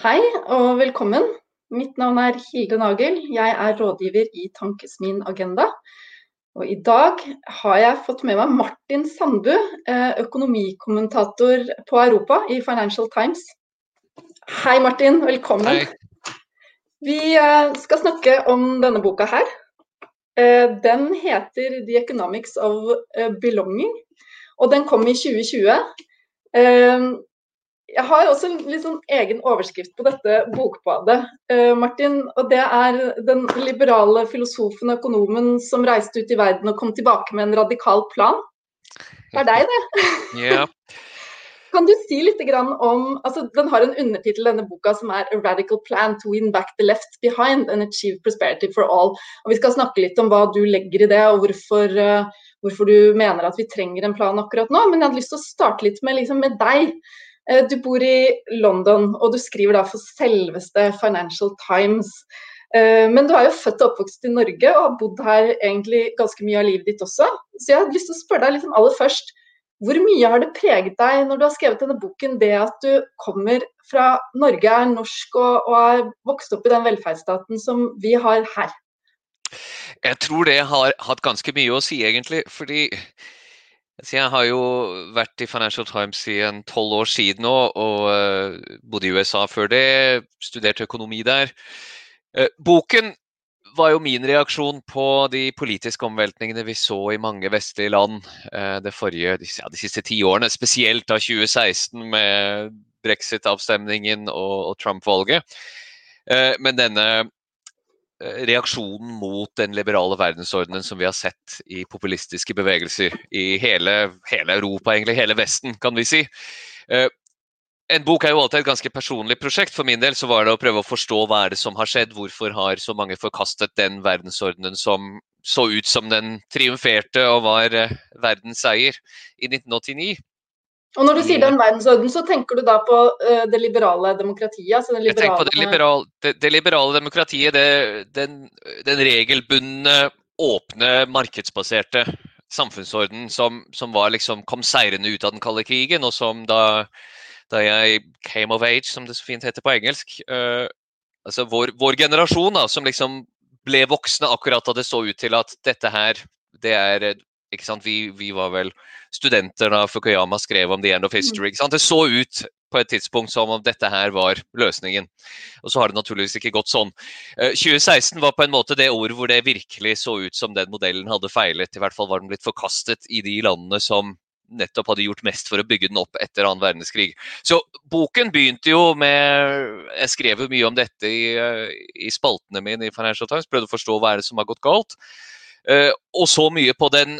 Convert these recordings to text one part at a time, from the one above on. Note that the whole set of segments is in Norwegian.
Hei og velkommen. Mitt navn er Hilde Nagel. Jeg er rådgiver i Tankesmien Agenda. Og I dag har jeg fått med meg Martin Sandbu, eh, økonomikommentator på Europa i Financial Times. Hei Martin, velkommen. Hei. Vi eh, skal snakke om denne boka her. Eh, den heter 'The Economics of Belonging', og den kom i 2020. Jeg har også en litt sånn egen overskrift på dette bokbadet, uh, Martin. Og det er den liberale filosofen og økonomen som reiste ut i verden og kom tilbake med en radikal plan. Det er deg, det. Ja. Kan du si litt om altså Den har en undertittel, denne boka, som er 'A radical plan to win back the left behind and achieve prosperity for all'. Og Vi skal snakke litt om hva du legger i det, og hvorfor, uh, hvorfor du mener at vi trenger en plan akkurat nå. Men jeg hadde lyst til å starte litt med, liksom, med deg. Eh, du bor i London, og du skriver da for selveste Financial Times. Eh, men du er jo født og oppvokst i Norge og har bodd her egentlig ganske mye av livet ditt også. Så jeg hadde lyst til å spørre deg liksom aller først, hvor mye har det preget deg når du har skrevet denne boken, det at du kommer fra Norge, er norsk og, og er vokst opp i den velferdsstaten som vi har her? Jeg tror det har hatt ganske mye å si, egentlig. fordi jeg har jo vært i Financial Times i en tolv år siden nå, og uh, bodde i USA før det. Studerte økonomi der. Uh, boken var jo min reaksjon på de politiske omveltningene vi så i mange vestlige land uh, det forrige, ja, de siste ti årene. Spesielt da 2016 med brexit-avstemningen og, og Trump-valget. Men denne Eh, reaksjonen mot den liberale verdensordenen som vi har sett i populistiske bevegelser i hele, hele Europa, egentlig hele Vesten, kan vi si. Eh, en bok er jo alltid et ganske personlig prosjekt. For min del så var det å prøve å forstå hva er det som har skjedd. Hvorfor har så mange forkastet den verdensordenen som så ut som den triumferte og var eh, verdens seier i 1989. Og når du sier den verdensorden, så tenker du da på uh, det liberale demokratiet? Altså liberale... Jeg tenker på det, liberale, det, det liberale demokratiet, det, den, den, regelbundne, åpne, markedsbaserte samfunnsorden som, som liksom, kom seirende ut av den kalde krigen, og som da, da, jeg came of age, som det så fint heter på engelsk uh, altså vår, vår, generasjon da, som liksom ble voksne akkurat da det så ut til at dette her, det er ikke sant? Vi, vi var vel studenter da Fukuyama skrev om The End of History. Mm. Ikke sant? Det så ut på et tidspunkt som om dette her var løsningen. Og så har det naturligvis ikke gått sånn. 2016 eh, var på en måte det året hvor det virkelig så ut som den modellen hadde feilet. I hvert fall var den blitt forkastet i de landene som nettopp hadde gjort mest for å bygge den opp etter annen verdenskrig. Så boken begynte jo med Jeg skrev jo mye om dette i, eh, i spaltene mine i Financial Times, prøvde å forstå hva er det som har gått galt. Uh, og så mye på den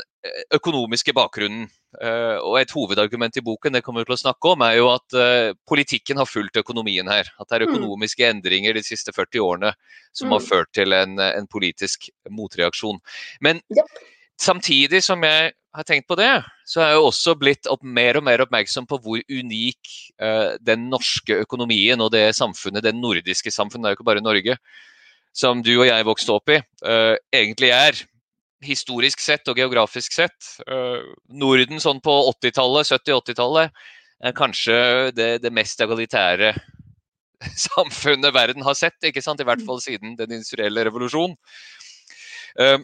økonomiske bakgrunnen. Uh, og Et hovedargument i boken det kommer vi til å snakke om, er jo at uh, politikken har fulgt økonomien her. At det er mm. økonomiske mm. endringer de siste 40 årene som mm. har ført til en, en politisk motreaksjon. Men samtidig som jeg har tenkt på det, så er jeg også blitt opp, mer og mer oppmerksom på hvor unik den norske økonomien og det samfunnet, det nordiske samfunnet, det er jo ikke bare Norge, som du og jeg vokste opp i, egentlig er historisk sett og geografisk sett. Uh, Norden sånn på 80-tallet, 70-80-tallet er kanskje det, det, mest egalitære samfunnet verden har sett. ikke sant? I hvert fall siden den industrielle revolusjon. Uh,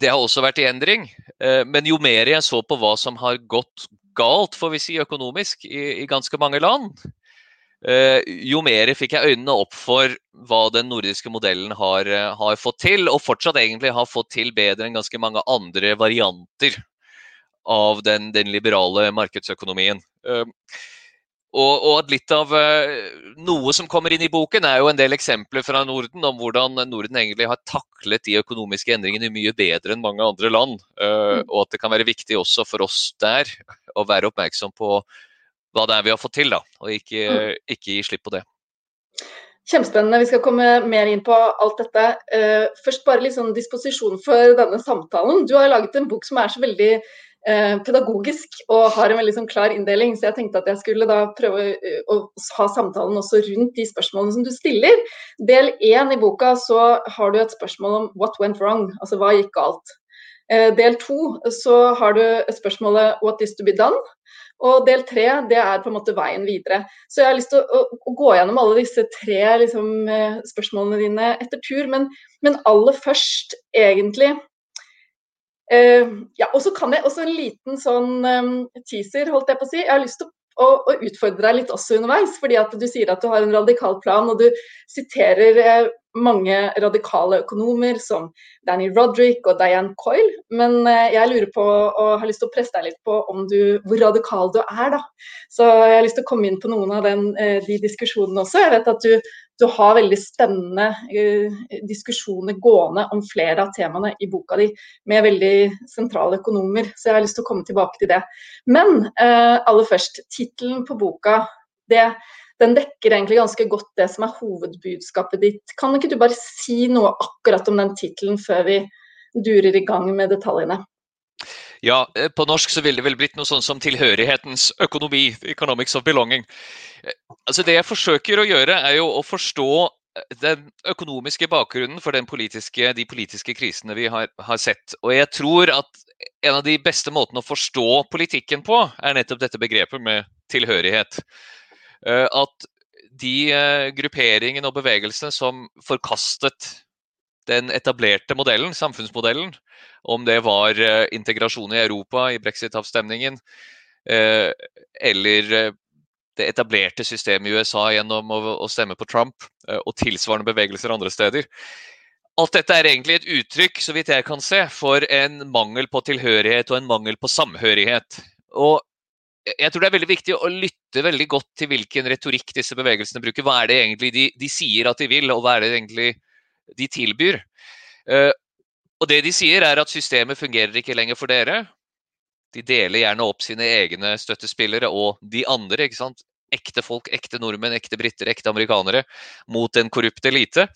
det har også vært i endring. Uh, men jo mer jeg så på hva som har gått galt, får vi si, økonomisk i, i ganske mange land, Eh, jo mer fikk jeg øynene opp for hva den nordiske modellen har, eh, har, fått til, og fortsatt egentlig har fått til bedre enn ganske mange andre varianter av den, den liberale markedsøkonomien. Eh, og, og, at litt av Noe som kommer inn i boken, er jo en del eksempler fra Norden om hvordan Norden egentlig har taklet de økonomiske endringene mye bedre enn mange andre land. Mm. Og at det kan være viktig også for oss der å være oppmerksom på hva det er vi har fått til, da, og ikke, mm. ikke gi slipp på det. Kjempespennende. Vi skal komme mer inn på alt dette. Uh, først bare litt sånn disposisjon for denne samtalen. Du har laget en bok som er så veldig uh, pedagogisk og har en veldig sånn klar inndeling, så jeg tenkte at jeg skulle da prøve uh, å ha samtalen også rundt de spørsmålene som du stiller. Del én i boka så har du et spørsmål om what went wrong, altså hva gikk galt. Del to så har du spørsmålet what is to be done. Og del tre det er på en måte veien videre. Så jeg har lyst til å, å, å gå gjennom alle disse tre liksom, eh, spørsmålene dine etter tur. Men, men aller først, egentlig uh, ja, Og så kan jeg også en liten sånn um, teaser, holdt jeg på å si. Jeg har lyst til å å utfordre deg litt også underveis. fordi at Du sier at du har en radikal plan, og du siterer mange radikale økonomer som Danny Roderick og Diane Coyle. Men eh, jeg lurer på, og har lyst til å presse deg litt på du, hvor radikal du er. da. Så jeg har lyst til å komme inn på noen av den, eh, de diskusjonene også. Jeg vet at du du har veldig spennende uh, diskusjoner gående om flere av temaene i boka di med veldig sentrale økonomer, så jeg har lyst til å komme tilbake til det. Men aller først, tittelen på boka det, den dekker egentlig ganske godt det som er hovedbudskapet ditt. Kan ikke du bare si noe akkurat om den tittelen før vi durer i gang med detaljene? Ja, eh, på norsk så ville det vel blitt noe sånn som tilhørighetens økonomi. Economics of belonging. Eh, altså Det jeg forsøker å gjøre, er jo å forstå eh, den økonomiske bakgrunnen for politiske, de politiske krisene vi har, har, sett. Og jeg tror at en av de beste måtene å forstå politikken på, er nettopp dette begrepet med tilhørighet. At de grupperingene og bevegelsene som forkastet den etablerte modellen, samfunnsmodellen, om det var eh, integrasjon i Europa i brexit-avstemningen, eh, eller eh, det etablerte systemet i USA gjennom å, stemme på Trump, og tilsvarende bevegelser andre steder. Alt dette er egentlig et uttrykk, så vidt jeg kan se, for en mangel på tilhørighet og en mangel på samhørighet. Og jeg tror det er veldig viktig å lytte veldig godt til hvilken retorikk disse bevegelsene bruker. Hva er det egentlig de, de sier at de vil, og hva er det egentlig de tilbyr? Og det de sier, er at systemet fungerer ikke lenger for dere. De deler gjerne opp sine egne støttespillere og de andre. ikke sant? Ekte folk, ekte nordmenn, ekte briter, ekte amerikanere mot en korrupt elite.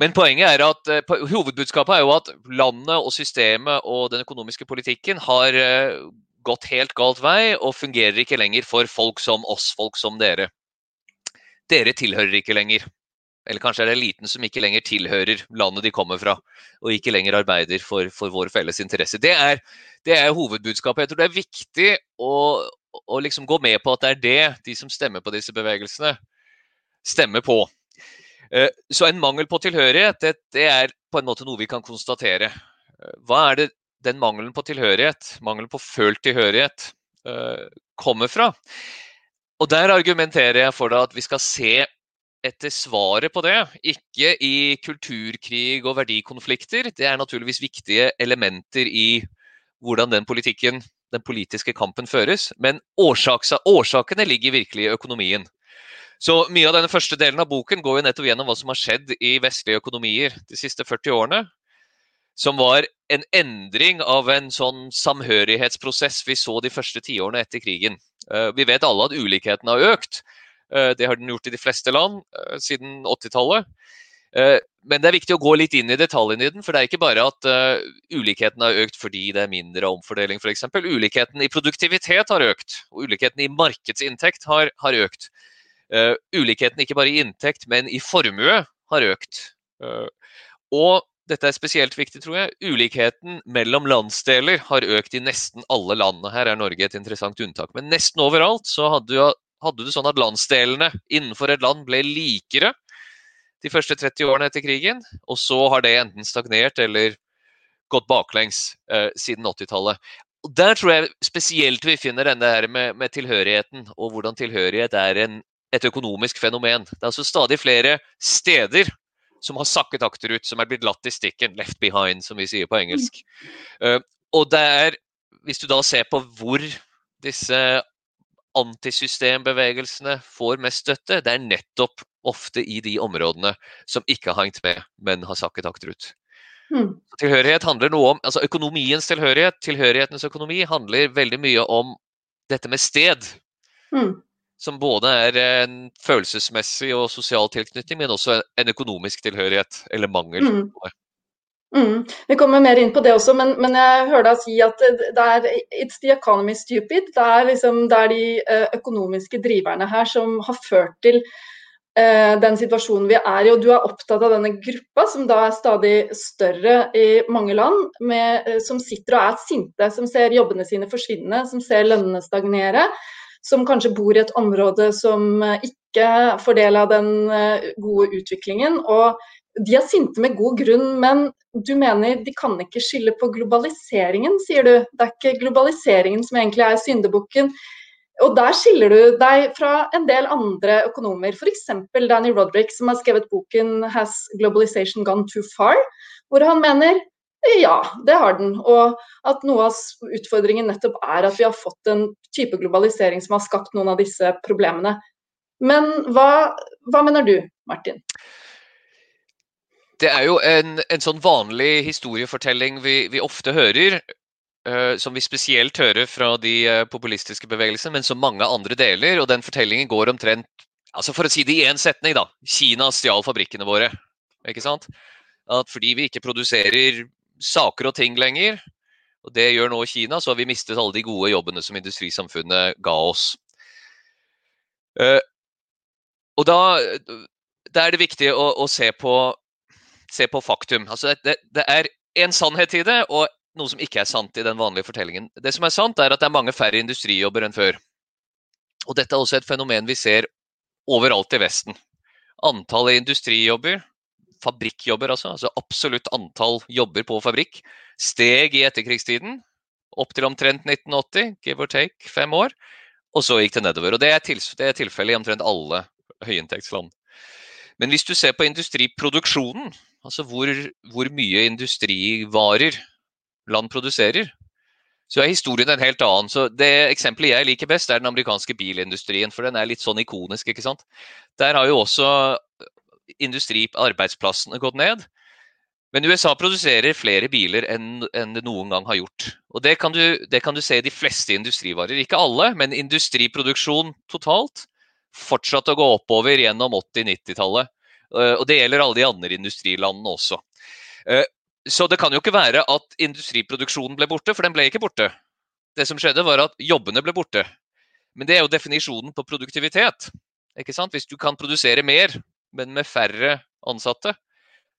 Men poenget er at, eh, hovedbudskapet er jo at landet og systemet og den økonomiske politikken har eh, gått helt galt vei og fungerer ikke lenger for folk som oss, folk som dere. Dere tilhører ikke lenger. Eller kanskje er det eliten som ikke lenger tilhører landet de kommer fra, og ikke lenger arbeider for, for vår felles interesse. Det er, det er, hovedbudskapet. Jeg tror det er viktig å, å liksom gå med på at det er det de som stemmer på disse bevegelsene, stemmer på. Eh, så en mangel på tilhørighet, det, det er på en måte noe vi kan konstatere. Eh, hva er det den mangelen på tilhørighet, mangelen på følt tilhørighet, eh, kommer fra? Og der argumenterer jeg for deg at vi skal se etter svaret på det. Ikke i kulturkrig og verdikonflikter. Det er naturligvis viktige elementer i hvordan den politikken, den politiske kampen føres. Men årsakene ligger virkelig i økonomien. Så mye av denne første delen av boken går jo nettopp gjennom hva som har skjedd i vestlige økonomier de siste 40 årene. Som var en endring av en sånn samhørighetsprosess vi så de første tiårene etter krigen. Eh, vi vet alle at ulikheten har økt. Eh, det har den gjort i de fleste land eh, siden 80-tallet. Eh, men det er viktig å gå litt inn i detaljene i den. For det er ikke bare at ulikheten har økt fordi det er mindre omfordeling f.eks. Ulikheten i produktivitet har økt. Og ulikheten i markedsinntekt har, har økt. Ulikheten ikke bare i inntekt, men i formue har økt. Og dette er spesielt viktig, tror jeg. Ulikheten mellom landsdeler har økt i nesten alle landene. Her er Norge et interessant unntak. Men nesten overalt så hadde hadde du sånn at landsdelene innenfor et land ble likere de første 30 årene etter krigen, og så har det enten stagnert eller gått baklengs eh, siden 80-tallet. Der tror jeg spesielt vi finner denne her med, med tilhørigheten, og hvordan tilhørighet er en, et økonomisk fenomen. Det er altså stadig flere steder som har sakket akterut, som er blitt latt i stikken. Left behind, som vi sier på engelsk. Uh, og det er, hvis du da ser på hvor disse antisystembevegelsene får mest støtte, det er nettopp ofte i de områdene som ikke har hengt med, men har sakket akterut. Mm. Tilhørighet handler noe om, altså Økonomiens tilhørighet, tilhørighetens økonomi, handler veldig mye om dette med sted. Mm. Som både er en følelsesmessig og sosial tilknytning, men også en økonomisk tilhørighet, eller mangel. Mm. Mm. Vi kommer mer inn på det også, men, men jeg hører deg si at det er it's the economy stupid. Det er, liksom, det er de eh, økonomiske driverne her som har ført til eh, den situasjonen vi er i. Og du er opptatt av denne gruppa, som da er stadig større i mange land, med, eh, som sitter og er sinte, som ser jobbene sine forsvinne, som ser lønnene stagnere. Som kanskje bor i et område som eh, ikke får del av den eh, gode utviklingen. Og de er sinte med god grunn, men du mener de kan ikke skylde på globaliseringen, sier du. Det er ikke globaliseringen som egentlig er syndebukken. Og der skiller du deg fra en del andre økonomer, f.eks. Danny Roderick, som har skrevet boken 'Has Globalization Gone Too Far?', hvor han mener ja, det har den. Og at noe av utfordringen nettopp er at vi har fått en type globalisering som har skapt noen av disse problemene. Men hva, hva mener du, Martin? Det er jo en, en sånn vanlig historiefortelling vi, vi ofte hører, uh, som vi spesielt hører fra de uh, populistiske bevegelsene, men som mange andre deler. Og den fortellingen går omtrent altså For å si det i én setning, da. Kina stjal fabrikkene våre. Ikke sant? At fordi vi ikke produserer saker og ting lenger, og det gjør nå Kina, så har vi mistet alle de gode jobbene som industrisamfunnet ga oss. Uh, og da, da, er det viktig å, å se på se på faktum. Altså, det, det er en sannhet i det, og noe som ikke er sant i den vanlige fortellingen. Det som er sant, er at det er mange færre industrijobber enn før. Og dette er også et fenomen vi ser overalt i Vesten. Antallet industrijobber, fabrikkjobber altså, altså absolutt antall jobber på fabrikk, steg i etterkrigstiden. Opp til omtrent 1980, give or take, fem år. Og så gikk det nedover. Og det er, tilfellet i omtrent alle høyinntektsland. Men hvis du ser på industriproduksjonen, Altså hvor, hvor mye industrivarer land produserer. Så er historien en helt annen. Så Det eksempelet jeg liker best, er den amerikanske bilindustrien. For den er litt sånn ikonisk, ikke sant. Der har jo også industriarbeidsplassene gått ned. Men USA produserer flere biler enn, enn det noen gang har gjort. Og det kan, du, det kan du se i de fleste industrivarer. Ikke alle, men industriproduksjon totalt fortsatte å gå oppover gjennom 80-90-tallet. Eh, og det gjelder alle de andre industrilandene også. Eh, så det kan jo ikke være at industriproduksjonen ble borte, for den ble ikke borte. Det som skjedde, var at jobbene ble borte. Men det er jo definisjonen på produktivitet. Ikke sant? Hvis du kan produsere mer, men med færre ansatte,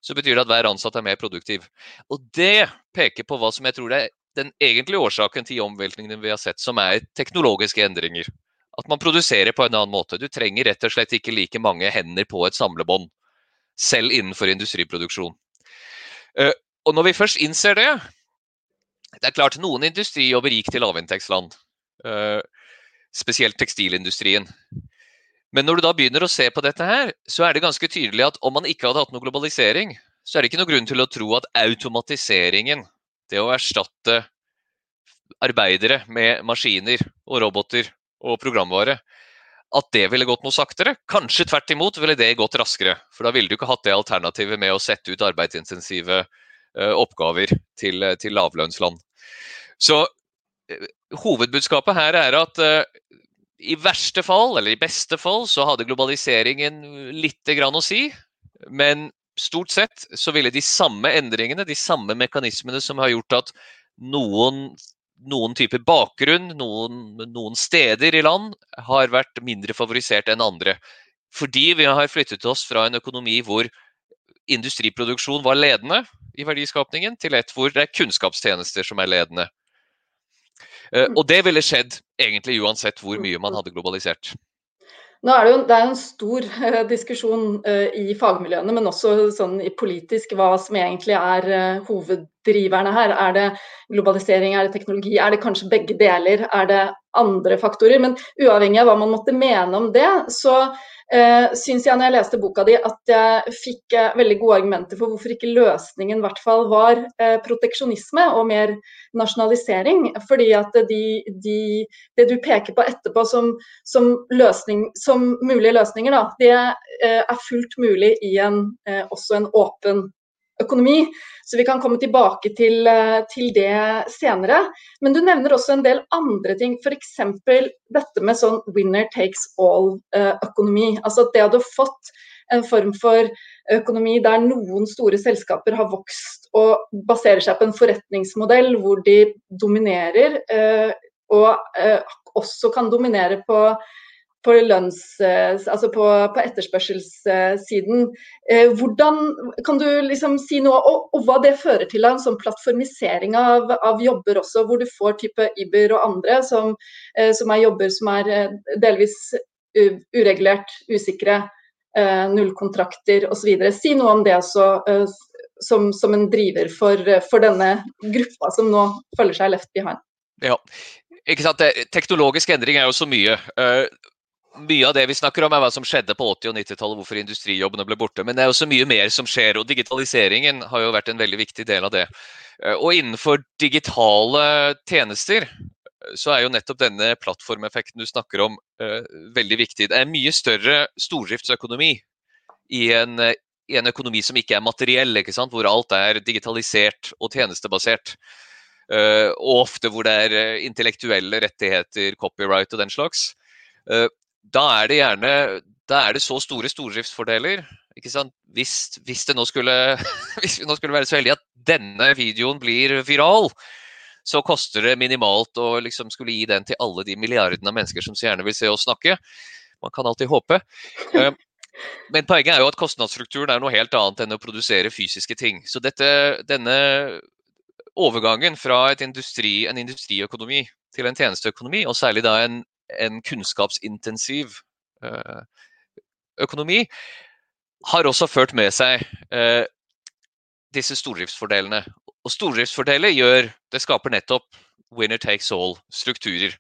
så betyr det at hver ansatt er mer produktiv. Og det peker på hva som jeg tror er den egentlige årsaken til omveltningene vi har sett, som er teknologiske endringer. At man produserer på en annen måte. Du trenger rett og slett ikke like mange hender på et samlebånd selv innenfor industriproduksjon. Eh, og når vi først innser det Det er klart noen industrijobber gikk til lavinntektsland. Eh, spesielt tekstilindustrien. Men når du da begynner å se på dette her, så er det ganske tydelig at om man ikke hadde hatt noe globalisering, så er det ikke noe grunn til å tro at automatiseringen, det å erstatte arbeidere med maskiner og roboter og programvare, at det ville gått noe saktere. Kanskje tvert imot ville det gått raskere. For da ville du ikke hatt det alternativet med å sette ut arbeidsintensive uh, oppgaver til, uh, til, lavlønnsland. Så uh, hovedbudskapet her er at i verste fall, eller i beste fall, så hadde globaliseringen litt grann å si. Men stort sett så ville de samme endringene, de samme mekanismene som har gjort at noen noen typer bakgrunn, noen, noen, steder i land, har vært mindre favorisert enn andre. Fordi vi har flyttet oss fra en økonomi hvor industriproduksjon var ledende i verdiskapningen, til et hvor det er kunnskapstjenester som er ledende. Eh, og det ville skjedd egentlig uansett hvor mye man hadde globalisert. Nå er det, jo, det er en stor uh, diskusjon uh, i fagmiljøene, men også sånn i politisk, hva som egentlig er uh, hoveddriverne her. Er det globalisering, er det teknologi, er det kanskje begge deler? Er det andre faktorer? Men uavhengig av hva man måtte mene om det, så eh, syns jeg når jeg leste boka di at jeg fikk eh, veldig gode argumenter for hvorfor ikke løsningen i hvert fall var eh, proteksjonisme og mer nasjonalisering. Fordi at de, de, det du peker på etterpå som, som, løsning, som mulige løsninger, da, det eh, er fullt mulig i en, også en åpen økonomi. Så vi kan komme tilbake til, eh, til, det senere. Men du nevner også en del andre ting, f.eks. dette med sånn winner takes all-økonomi. Eh, altså at det hadde fått en form for økonomi der noen store selskaper har vokst og baserer seg på en forretningsmodell hvor de dominerer, eh, og også kan dominere på på, lønns, altså på, på etterspørselssiden. Hvordan Kan du liksom si noe og, og hva det fører til av en sånn plattformisering av, av, jobber også, hvor du får type Iber og andre som, som er jobber som er delvis uregulert, usikre, nullkontrakter osv. Si noe om det også som, som en driver for, for, denne gruppa som nå føler seg left behind. Ja, ikke sant? Teknologisk endring er jo så mye. Mye av det vi snakker om er hva som skjedde på 80- og 90-tallet, hvorfor industrijobbene ble borte. Men det er også mye mer som skjer, og digitaliseringen har jo vært en veldig viktig del av det. Uh, og innenfor digitale tjenester så er jo nettopp denne plattformeffekten du snakker om uh, veldig viktig. Det er mye større stordriftsøkonomi i en i en økonomi som ikke er materiell, ikke hvor alt er digitalisert og tjenestebasert. Og ofte hvor det er intellektuelle rettigheter, copyright og den slags. Uh, da er det gjerne da er det så store stordriftsfordeler. Hvis, hvis, nå skulle, hvis vi nå skulle være så heldige at denne videoen blir viral, så koster det minimalt å liksom skulle gi den til alle de milliardene av mennesker som så gjerne vil se oss snakke. Man kan alltid håpe. Men poenget er jo at kostnadsstrukturen er noe helt annet enn å produsere fysiske ting. Så dette, denne overgangen fra industri, en industriøkonomi til en tjenesteøkonomi, og særlig da en, en kunnskapsintensiv øh, økonomi, har også ført med seg øh, disse stordriftsfordelene. Og stordriftsfordeler gjør Det skaper nettopp winner takes all-strukturer.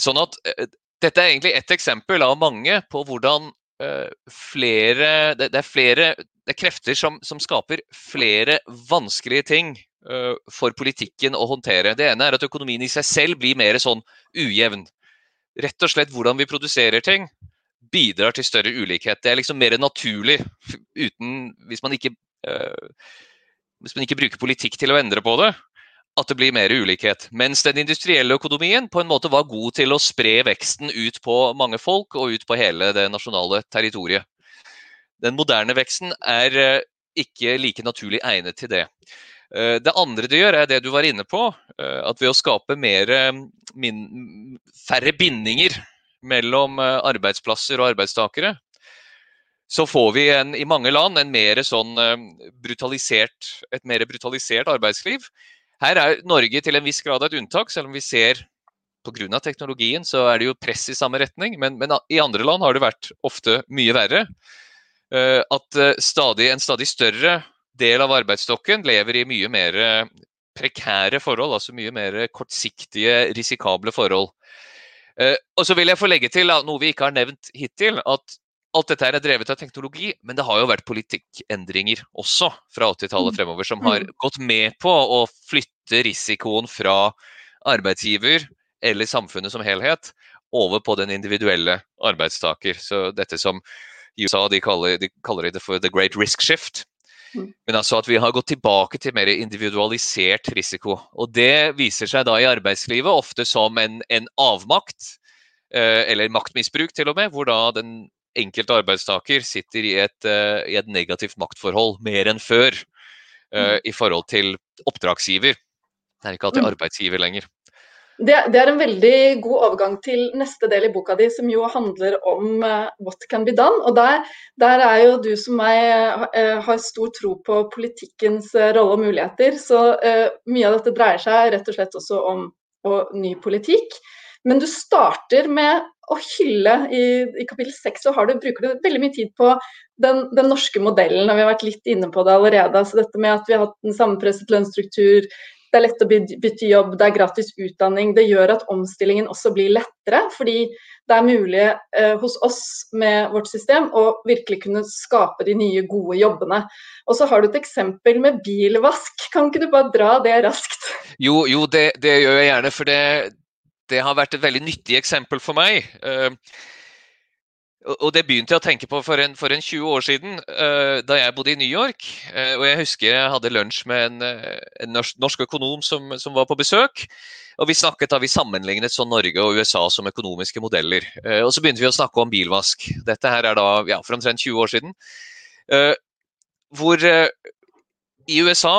Sånn at øh, dette er egentlig ett eksempel av mange på hvordan Eh, flere det, er flere det er krefter som, som skaper flere vanskelige ting for politikken å håndtere. Det ene er at økonomien i seg selv blir mer sånn ujevn. Rett og slett hvordan vi produserer ting bidrar til større ulikhet. Det er liksom mer naturlig uten, hvis man ikke, øh, hvis man ikke bruker politikk til å endre på det, at det blir mer ulikhet. Mens den industrielle økonomien på en måte var god til å spre veksten ut på mange folk og ut på hele det nasjonale territoriet. Den moderne veksten er eh, ikke like naturlig egnet til det. Eh, det andre du gjør, er det du var inne på. Eh, at ved å skape mer, min, færre bindinger mellom arbeidsplasser og arbeidstakere, så får vi en, i mange land en mer sånn et mer brutalisert arbeidsliv her er Norge til en viss grad et unntak, selv om vi ser pga. teknologien så er det jo press i samme retning. Men, men, i andre land har det vært ofte mye verre. At stadig, en stadig større del av arbeidsstokken lever i mye mer uh, prekære forhold, altså mye mer kortsiktige, risikable forhold. og så vil jeg få legge til noe vi ikke har nevnt hittil, at alt dette er drevet av teknologi, men det har jo vært politikkendringer også fra 80-tallet mm. fremover som har mm. gått med på å flytte risikoen fra arbeidsgiver eller samfunnet som helhet over på den individuelle arbeidstaker. Så dette som i USA de kaller, de kaller det for the great risk shift. Mm. Men altså at vi har gått tilbake til mer individualisert risiko. Og det viser seg da i arbeidslivet ofte som en, en avmakt, eh, eller maktmisbruk til og med, hvor da den enkelte arbeidstaker sitter i et, uh, i et, negativt maktforhold mer enn før uh, i forhold til oppdragsgiver. Det er ikke alltid mm. arbeidsgiver lenger. Det, det, er en veldig god overgang til neste del i boka di, som jo handler om uh, what can be done. Og der, der, er jo du som meg uh, har stor tro på politikkens uh, rolle og muligheter. Så mye av dette dreier seg rett og slett også om ny politikk. Men du starter med å hylle I, i kapittel seks bruker du veldig mye tid på den, den, norske modellen, og vi har vært litt inne på det allerede. altså Dette med at vi har hatt en sammenpresset lønnsstruktur, det er lett å bytte jobb, det er gratis utdanning. Det gjør at omstillingen også blir lettere, fordi det er mulig eh, hos oss med vårt system å virkelig kunne skape de nye, gode jobbene. Og så har du et eksempel med bilvask. Kan ikke du bare dra det raskt? Jo, jo det, det gjør jeg gjerne. For det, det har vært et veldig nyttig eksempel for meg. Eh, og det begynte jeg å tenke på for en, for en 20 år siden, uh, da jeg bodde i New York. Uh, og jeg husker jeg hadde lunsj med en, en norsk, økonom som, som, var på besøk. Og vi snakket da vi sammenlignet sånn Norge og USA som økonomiske modeller. Og så begynte vi å snakke om bilvask. Dette her er da ja, for omtrent 20 år siden. hvor i USA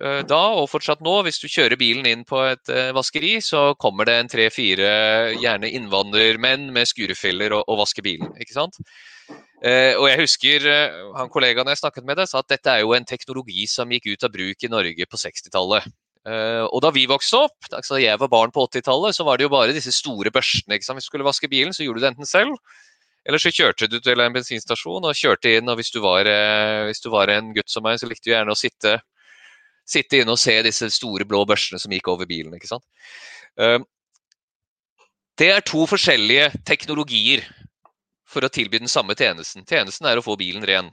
da, og fortsatt nå, hvis du kjører bilen inn på et vaskeri, så kommer det en tre-fire gjerne innvandrermenn med skurefiller og, og vasker bilen. ikke sant? og jeg husker han kollegaen jeg snakket med, det, sa at dette er jo en teknologi som gikk ut av bruk i Norge på 60-tallet. og da vi vokste opp, altså jeg var barn på 80-tallet, så var det jo bare disse store børstene. ikke sant? Hvis du skulle vaske bilen, så gjorde du det enten selv, eller så kjørte du til en bensinstasjon og kjørte inn. Og hvis du var, eh, hvis du var en gutt som meg, så likte du gjerne å sitte, sitte inne og se disse store blå børsene som gikk over bilen. ikke sant? Ehm, det er to forskjellige teknologier for å tilby den samme tjenesten. Tjenesten er å få bilen ren.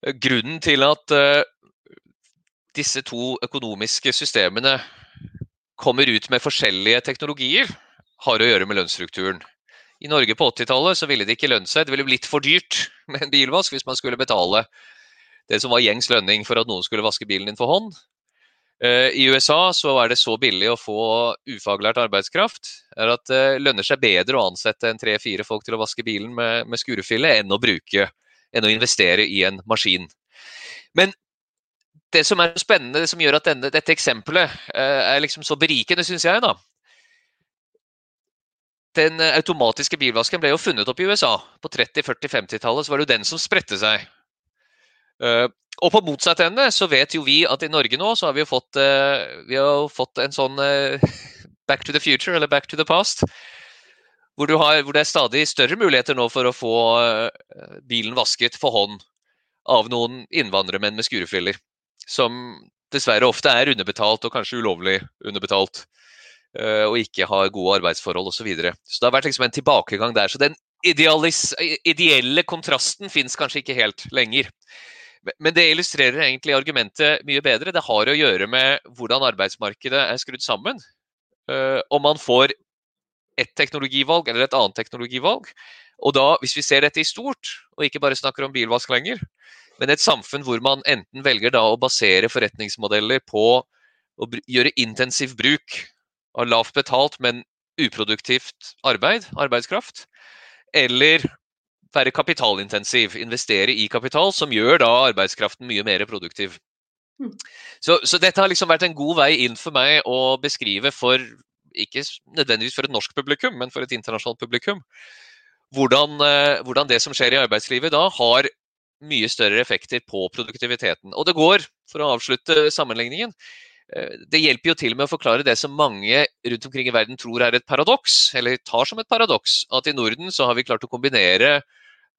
Grunnen til at uh, disse to økonomiske systemene kommer ut med forskjellige teknologier, har å gjøre med lønnsstrukturen. I Norge på 80-tallet så ville det ikke lønne seg. Det ville blitt for dyrt med en bilvask hvis man skulle betale det som var gjengs lønning for at noen skulle vaske bilen din for hånd. Eh, I USA så er det så billig å få ufaglært arbeidskraft er at det lønner seg bedre å ansette enn tre-fire folk til å vaske bilen med, med skurefille enn å bruke, enn å investere i en maskin. Men det som er spennende, det som gjør at denne, dette eksempelet eh, er liksom så berikende, syns jeg, da, den automatiske bilvasken ble jo funnet opp i USA. På 30-, 40-, 50-tallet var det jo den som spredte seg. Uh, og på motsatt ende så vet jo vi at i Norge nå så har vi jo fått, uh, vi har fått en sånn uh, back to the future, eller back to the past. Hvor, har, hvor, det er stadig større muligheter nå for å få bilen vasket for hånd av noen innvandrermenn med skurefiller. Som dessverre ofte er underbetalt, og kanskje ulovlig underbetalt. Eh, og ikke har gode arbeidsforhold osv. Så, videre. så det har vært liksom en tilbakegang der. Så den ideelle kontrasten fins kanskje ikke helt lenger. Men det illustrerer egentlig argumentet mye bedre. Det har å gjøre med hvordan arbeidsmarkedet er skrudd sammen. Eh, om man får et teknologivalg eller et annet teknologivalg. Og da, hvis vi ser dette i stort, og ikke bare snakker om bilvask lenger, men et samfunn hvor man enten velger da å basere forretningsmodeller på å gjøre intensiv bruk av lavt betalt, men uproduktivt arbeid, arbeidskraft. Eller være kapitalintensiv, investere i kapital, som gjør da arbeidskraften mye mer produktiv. Mm. Så, så, dette har liksom vært en god vei inn for meg å beskrive for, ikke nødvendigvis for et norsk publikum, men for et internasjonalt publikum, hvordan, eh, hvordan det som skjer i arbeidslivet da, har mye større effekter på produktiviteten. Og det går, for å avslutte sammenligningen, Eh, det hjelper jo til med å forklare det som mange rundt omkring i verden tror er et paradoks, eller tar som et paradoks. At i Norden så har vi klart å kombinere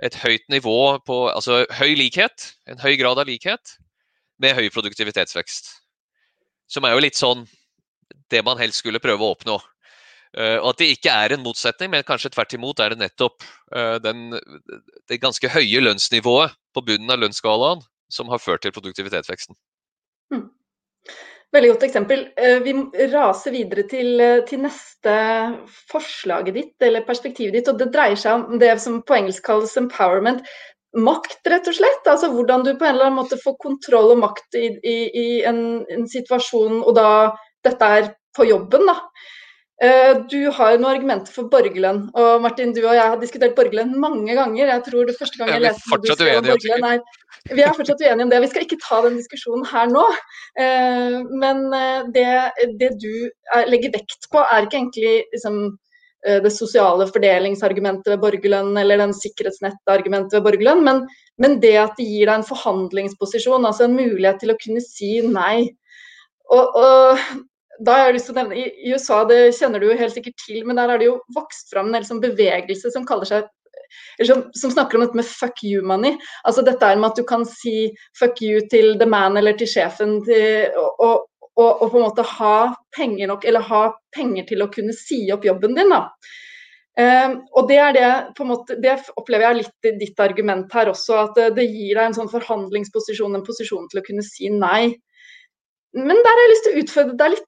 et høyt nivå på Altså høy likhet, en høy grad av likhet, med høy produktivitetsvekst. Som er jo litt sånn det man helst skulle prøve å oppnå. Eh, og at det ikke er en motsetning, men kanskje tvert imot er det nettopp eh, den, det ganske høye lønnsnivået på bunnen av lønnsskalaen som har ført til produktivitetsveksten. Mm. Veldig godt eksempel. Eh, vi raser videre til, eh, til, neste forslaget ditt, eller perspektivet ditt. og Det dreier seg om det som på engelsk kalles empowerment. Makt, rett og slett. Altså Hvordan du på en eller annen måte får kontroll og makt i, i, i en, en, situasjon, og da dette er på jobben. da. Eh, du har noen argumenter for borgerlønn. og Martin, du og jeg har diskutert borgerlønn mange ganger. Jeg tror det første gang jeg leste borgerlønn er Vi er fortsatt uenige om det. Vi skal ikke ta den diskusjonen her nå. Eh, men eh, det, det du legger vekt på, er ikke egentlig liksom, det sosiale fordelingsargumentet ved borgerlønn eller den sikkerhetsnettargumentet ved borgerlønn, men, men det at det gir deg en forhandlingsposisjon, altså en mulighet til å kunne si nei. Og, og da har jeg lyst til å nevne, I USA, det kjenner du jo helt sikkert til, men der har det jo vokst fram en sånn bevegelse som kaller seg som, som, snakker om dette med fuck you money. Altså dette er med at du kan si fuck you til the man eller til sjefen til, og, og, og, på en måte ha penger nok, eller ha penger til å kunne si opp jobben din. da. Um, og det er det, på en måte, det opplever jeg litt i ditt argument her også, at det, det gir deg en sånn forhandlingsposisjon, en posisjon til å kunne si nei. Men der har jeg lyst til å utfordre deg litt,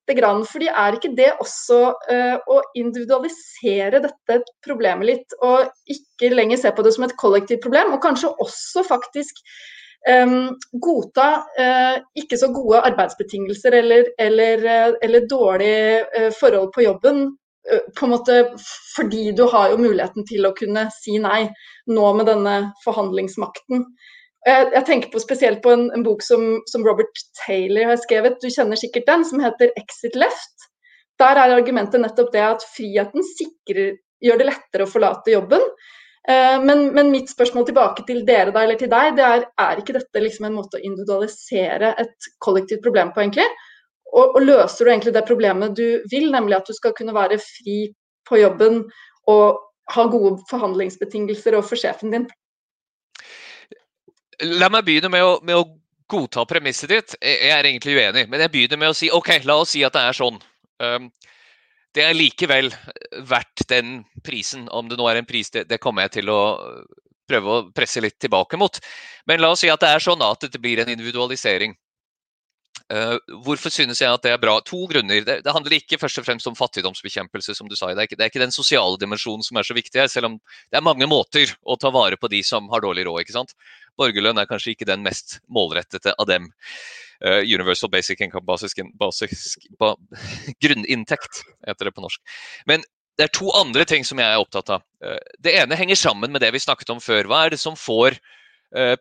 fordi er ikke det også uh, å individualisere dette problemet litt, og ikke lenger se på det som et kollektivt problem, og kanskje også faktisk um, godta uh, ikke så gode arbeidsbetingelser eller, eller, uh, eller dårlige forhold på jobben, på en måte fordi du har jo muligheten til å kunne si nei nå med denne forhandlingsmakten. Jeg, jeg, tenker på spesielt på en, en bok som, som, Robert Taylor har skrevet, du kjenner sikkert den, som heter 'Exit Left'. Der er argumentet nettopp det at friheten sikrer, gjør det lettere å forlate jobben. Eh, men, men, mitt spørsmål tilbake til dere da, eller til deg, det er er ikke dette liksom en måte å individualisere et kollektivt problem på, egentlig? Og, og løser du egentlig det problemet du vil, nemlig at du skal kunne være fri på jobben og ha gode forhandlingsbetingelser overfor sjefen din? La meg begynne med å, med å godta premisset ditt. Jeg er egentlig uenig, men jeg begynner med å si OK, la oss si at det er sånn. Um, det er likevel verdt den prisen, om det nå er en pris, det, det, kommer jeg til å prøve å presse litt tilbake mot. Men la oss si at det er sånn at det blir en individualisering. Uh, hvorfor synes jeg at det er bra? To grunner. Det, det, handler ikke først og fremst om fattigdomsbekjempelse, som du sa. Det er, ikke, det er ikke den sosiale dimensjonen som er så viktig her, selv om det er mange måter å ta vare på de som har dårlig råd. ikke sant? Borgerlønn er kanskje ikke den mest målrettede av dem. Uh, universal basic income, basisk, basisk ba, grunninntekt, heter det på norsk. Men det er to andre ting som jeg er opptatt av. Uh, det ene henger sammen med det vi snakket om før. Hva er det som får uh,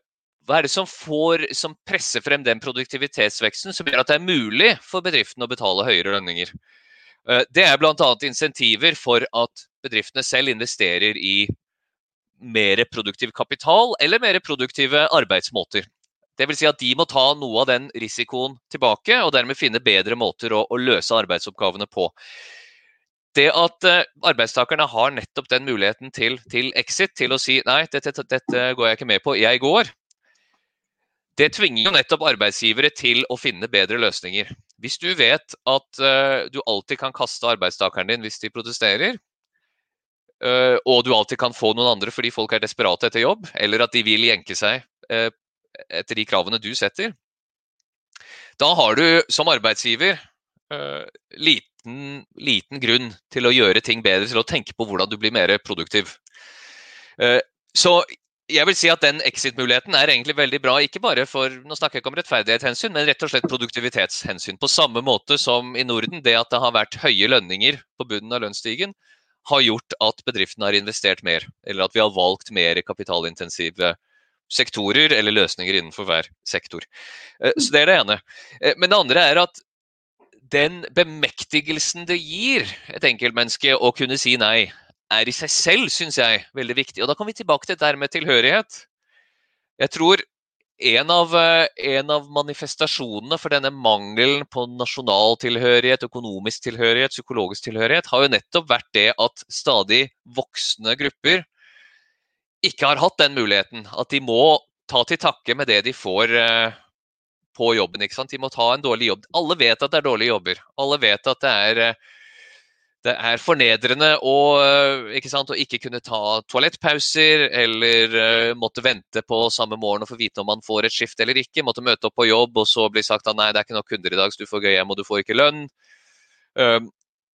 hva er det som, får, som presser frem den produktivitetsveksten som gjør at det er mulig for bedriftene å betale høyere lønninger? Det er bl.a. insentiver for at bedriftene selv investerer i mer produktiv kapital eller mer produktive arbeidsmåter. Vil si at de må ta noe av den risikoen tilbake, og dermed finne bedre måter å, å løse arbeidsoppgavene på. Det at uh, arbeidstakerne har nettopp den muligheten til, til exit, til å si nei, dette, dette, går jeg ikke med på, jeg går, det tvinger jo nettopp arbeidsgivere til å finne bedre løsninger. Hvis du vet at uh, du alltid kan kaste arbeidstakeren din hvis de protesterer, uh, og du alltid kan få noen andre fordi folk er desperate etter jobb, eller at de vil jenke seg uh, etter de kravene du setter, da har du som arbeidsgiver liten, liten, grunn til å gjøre ting bedre, til å tenke på hvordan du blir mer produktiv. Så jeg vil si at den exit-muligheten er egentlig veldig bra, ikke bare for nå snakker jeg ikke om rettferdighetshensyn, men rett og slett produktivitetshensyn. På samme måte som i Norden, det at det har vært høye lønninger på bunnen av lønnsstigen, har gjort at bedriftene har investert mer, eller at vi har valgt mer kapitalintensive sektorer eller løsninger innenfor hver sektor. Eh, så Det er det ene. Eh, men det andre er at den bemektigelsen det gir et enkeltmenneske å kunne si nei, er i seg selv, syns jeg, veldig viktig. Og da kan vi tilbake til dette med tilhørighet. Jeg tror en av, eh, en av, manifestasjonene for denne mangelen på nasjonal tilhørighet, økonomisk tilhørighet, psykologisk tilhørighet, har jo nettopp vært det at stadig voksne grupper ikke har hatt den muligheten. At de må ta til takke med det de får eh, på jobben. De må ta en dårlig jobb. Alle vet at det er dårlige jobber. Alle vet at det er eh, det er fornedrende å eh, ikke, sant, å ikke kunne ta toalettpauser eller uh, måtte vente på samme morgen og få vite om man får et skift eller ikke. Måtte møte opp på jobb og så bli sagt at nei, det er ikke nok kunder i dag, så du får gå hjem og du får ikke lønn. Uh,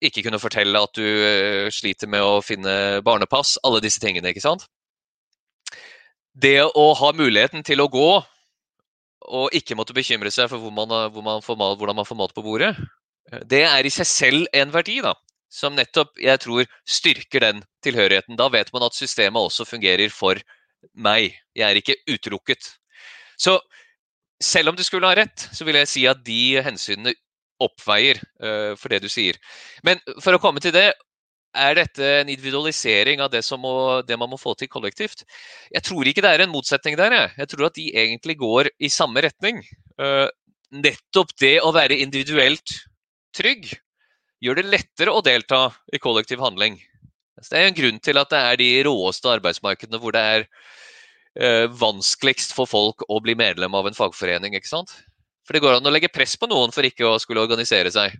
ikke kunne fortelle at du uh, sliter med å finne barnepass. Alle disse tingene, ikke sant. Det å ha muligheten til å gå og ikke måtte bekymre seg for hvor man, hvor man får, hvordan man får mat på bordet, det er i seg selv en verdi, da som nettopp jeg tror styrker den tilhørigheten. Da vet man at systemet også fungerer for meg. Jeg er ikke utelukket. Så selv om du skulle ha rett, så vil jeg si at de hensynene oppveier uh, for det du sier. Men for å komme til det, er dette en individualisering av det, må, det, man må få til kollektivt? Jeg tror ikke det er en motsetning der. Jeg, jeg tror at de egentlig går i samme retning. Uh, nettopp det å være individuelt trygg gjør det lettere å delta i kollektiv handling. Så det er en grunn til at det er de råeste arbeidsmarkedene hvor det er eh, vanskeligst for folk å bli medlem av en fagforening. ikke sant? For det går an å legge press på noen for ikke å skulle organisere seg.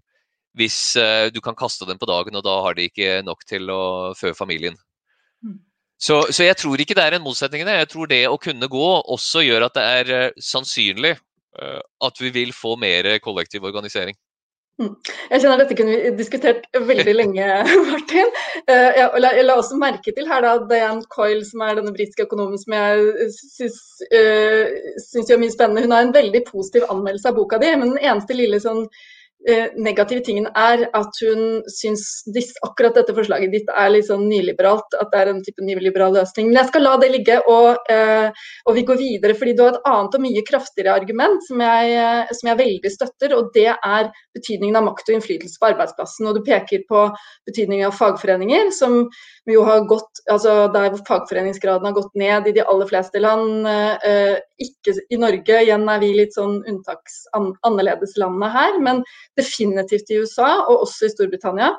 Hvis eh, du kan kaste dem på dagen, og da har de ikke nok til å fø familien. Mm. Så, så, jeg tror ikke det er en motsetning der. Jeg tror det å kunne gå også gjør at det er uh, sannsynlig uh, at vi vil få mer kollektiv organisering. Mm. Jeg kjenner Dette kunne vi diskutert veldig lenge, Martin. Eh, jeg la, også merke til her da, Diane Coyle, som er denne britiske økonomen som jeg syns, uh, gjør mye spennende. Hun har en veldig positiv anmeldelse av boka di, men den eneste lille sånn eh, negative tingen er at hun syns akkurat dette forslaget ditt er litt sånn nyliberalt, at det er en type nyliberal løsning. Men jeg skal la det ligge, og, eh, og vi går videre. fordi du har et annet og mye kraftigere argument som jeg, eh, som jeg veldig støtter, og det er betydningen av makt og innflytelse på arbeidsplassen. Og du peker på betydningen av fagforeninger, som jo har gått, altså der fagforeningsgraden har gått ned i de aller fleste land. Ikke i Norge, igjen er vi litt sånn unntaks an, annerledeslandet her. men definitivt i USA, og også i Storbritannia.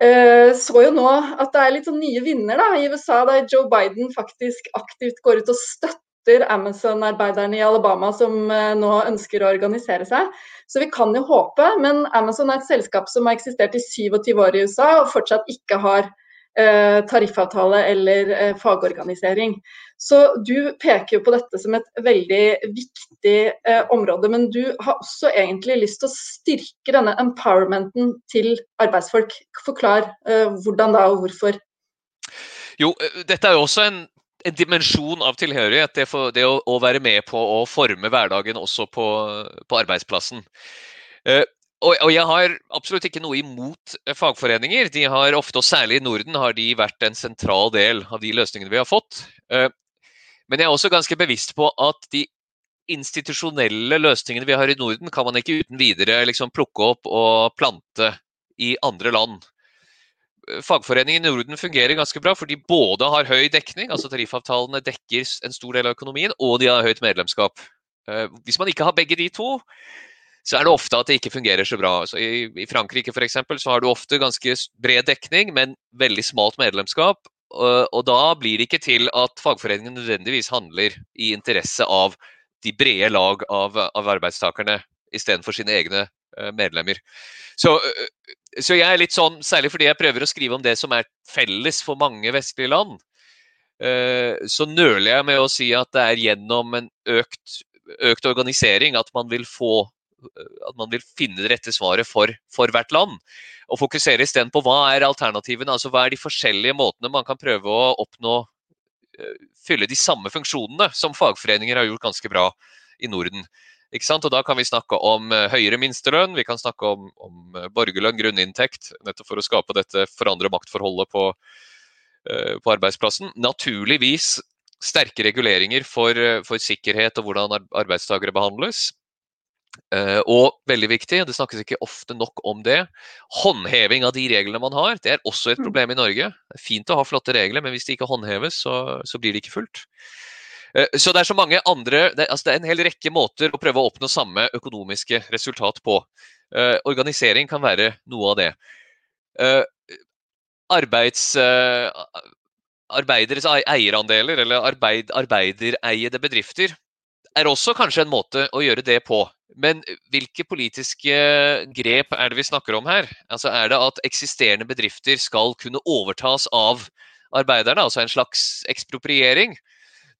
Eh, så jo nå at det er litt sånn nye vinner da, i USA, der Joe Biden faktisk aktivt går ut og støtter Amazon-arbeiderne i Alabama som eh, nå ønsker å organisere seg. Så vi kan jo håpe, men Amazon er et selskap som har eksistert i 27 år i USA og fortsatt ikke har Eh, tariffavtale eller eh, fagorganisering. Så Du peker jo på dette som et veldig viktig eh, område, men du har også egentlig lyst til å styrke denne empowermenten til arbeidsfolk. Forklar hvordan da og hvorfor. Jo, dette er jo også en, en dimensjon av tilhørighet. Det, for, det å, å, være med på å forme hverdagen også på, på arbeidsplassen. Og, og, jeg har absolutt ikke noe imot eh, fagforeninger. De har ofte, og særlig i Norden, har de vært en sentral del av de løsningene vi har fått. Eh, men jeg er også ganske bevisst på at de institusjonelle løsningene vi har i Norden, kan man ikke uten videre liksom plukke opp og plante i andre land. Eh, fagforeningen i Norden fungerer ganske bra, for de både har høy dekning, altså tariffavtalene dekker en stor del av økonomien, og de har høyt medlemskap. Hvis man ikke har begge de to, så er det ofte at det ikke fungerer så bra. Så i Frankrike for eksempel, så har du ofte ganske bred dekning, men veldig smalt medlemskap. Og, da blir det ikke til at fagforeningen nødvendigvis handler i interesse av de brede lag av, av arbeidstakerne istedenfor sine egne uh, medlemmer. Så, uh, så, jeg er litt sånn, særlig fordi jeg prøver å skrive om det som er felles for mange vestlige land, uh, så nøler jeg med å si at det er gjennom en økt, økt organisering at man vil få at man vil finne det rette svaret for, for hvert land. Og fokusere isteden på hva er alternativene, altså hva er de forskjellige måtene man kan prøve å oppnå eh, Fylle de samme funksjonene som fagforeninger har gjort ganske bra i Norden. Og Da kan vi snakke om eh, høyere minstelønn, vi kan snakke om, om eh, borgerlønn, grunninntekt, nettopp for å skape dette forandre maktforholdet på, på arbeidsplassen. Naturligvis sterke reguleringer for, for sikkerhet og hvordan arbeidstakere behandles. Uh, og veldig viktig, det snakkes ikke ofte nok om det, håndheving av de reglene man har. Det er også et mm. problem i Norge. Det er fint å ha flotte regler, men hvis de ikke håndheves, så, så blir de ikke fulgt. Uh, så det er så mange andre det, altså det, er en hel rekke måter å prøve å oppnå samme økonomiske resultat på. Uh, organisering kan være noe av det. arbeids arbeideres eierandeler, eller arbeid, arbeidereiede bedrifter, er også kanskje en måte å gjøre det på. Men hvilke politiske grep er det vi snakker om her? Altså Er det at eksisterende bedrifter skal kunne overtas av arbeiderne, altså en slags ekspropriering?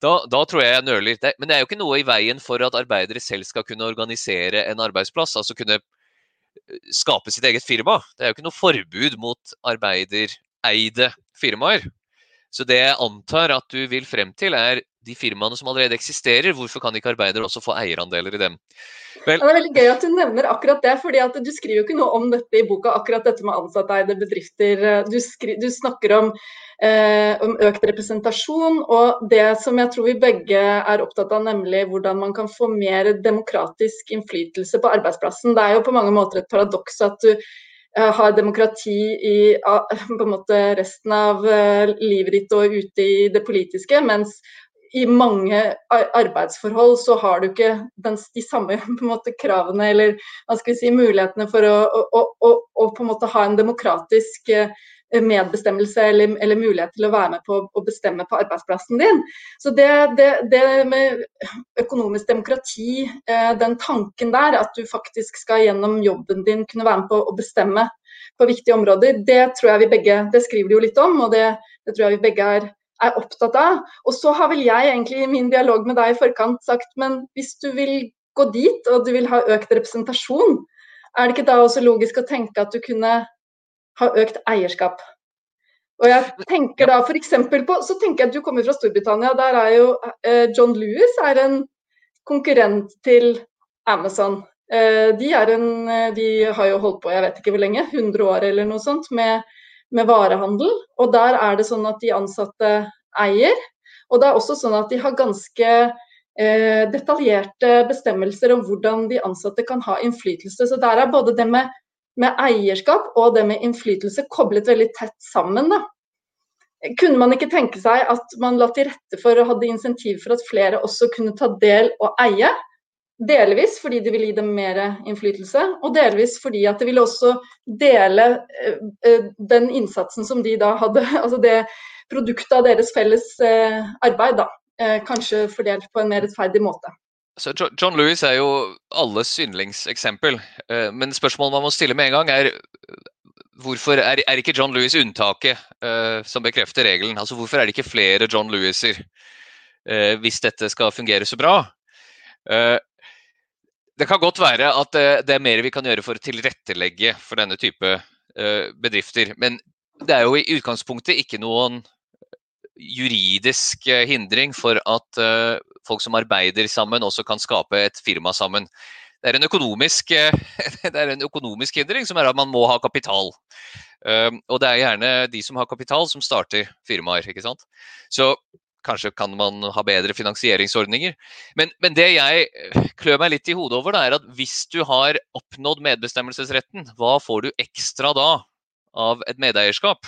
Da, da, tror jeg jeg nøler. Det, men det er jo ikke noe i veien for at arbeidere selv skal kunne organisere en arbeidsplass. Altså kunne eh, skape sitt eget firma. Det er jo ikke noe forbud mot arbeidereide firmaer. Så det jeg antar at du vil frem til, er de firmaene som allerede eksisterer. Hvorfor kan ikke arbeidere også få eierandeler i dem? Vel, det er veldig gøy at du nevner akkurat det, fordi du skriver jo ikke noe om dette i boka. akkurat dette med ansatteide bedrifter. Du, skri, du snakker om, eh, om, økt representasjon, og det som jeg tror vi begge er opptatt av, nemlig hvordan man kan få mer demokratisk innflytelse på arbeidsplassen. Det er jo på mange måter et paradoks at du har demokrati i på en måte resten av eh, livet ditt og ute i det politiske, mens i mange arbeidsforhold så har du ikke den, de samme måte, kravene eller si, mulighetene for å, å, å, å, en ha en demokratisk eh, medbestemmelse eller, eller, mulighet til å være med på å bestemme på arbeidsplassen din. Så det, det, det med økonomisk demokrati, eh, den tanken der, at du faktisk skal gjennom jobben din kunne være med på å bestemme på viktige områder, det tror jeg vi begge Det skriver de jo litt om, og det, det tror jeg vi begge er, er opptatt av. Og så har vel jeg egentlig i min dialog med deg i forkant sagt, men hvis du vil gå dit, og du vil ha økt representasjon, er det ikke da også logisk å tenke at du kunne ha økt eierskap. Og jeg tenker da for på, Så tenker jeg at du kommer fra Storbritannia. Der er jo eh, John Lewis er en konkurrent til Amazon. De, en, de, har jo holdt på jeg vet ikke hvor lenge, 100 år eller noe sånt, med, med varehandel. Og der er det sånn at de ansatte eier. Og det er også sånn at de har ganske eh, detaljerte bestemmelser om hvordan de ansatte kan ha innflytelse. Så der er både det med, med eierskap og det med innflytelse koblet veldig tett sammen. Da. Kunne man ikke tenke seg at man la til rette for og hadde insentiv for at flere også kunne ta del og eie? Delvis fordi det ville gi dem mer innflytelse, og delvis fordi at det ville også dele eh, eh, den innsatsen som de da hadde, altså det produktet av deres felles eh, arbeid, da. Kanskje fordelt på en mer rettferdig måte. Så John Lewis er jo alles yndlingseksempel, eh, men spørsmålet man må stille med en gang er hvorfor er, er ikke John Lewis unntaket uh, som bekrefter regelen? Altså Hvorfor er det ikke flere John Lewiser hvis dette skal fungere så bra? Det kan godt være at det er mer vi kan gjøre for å tilrettelegge for denne type bedrifter. Men det er jo i utgangspunktet ikke noen juridisk eh, hindring for at uh, folk som arbeider sammen, også kan skape et firma sammen. Det er en økonomisk, det er en økonomisk hindring, som er at man må ha kapital. Og det er gjerne de som har kapital, som starter firmaer. ikke sant? Så kanskje kan man ha bedre finansieringsordninger. Men, men det jeg klør meg litt i hodet over, er at hvis du har oppnådd medbestemmelsesretten, hva får du ekstra da av et medeierskap?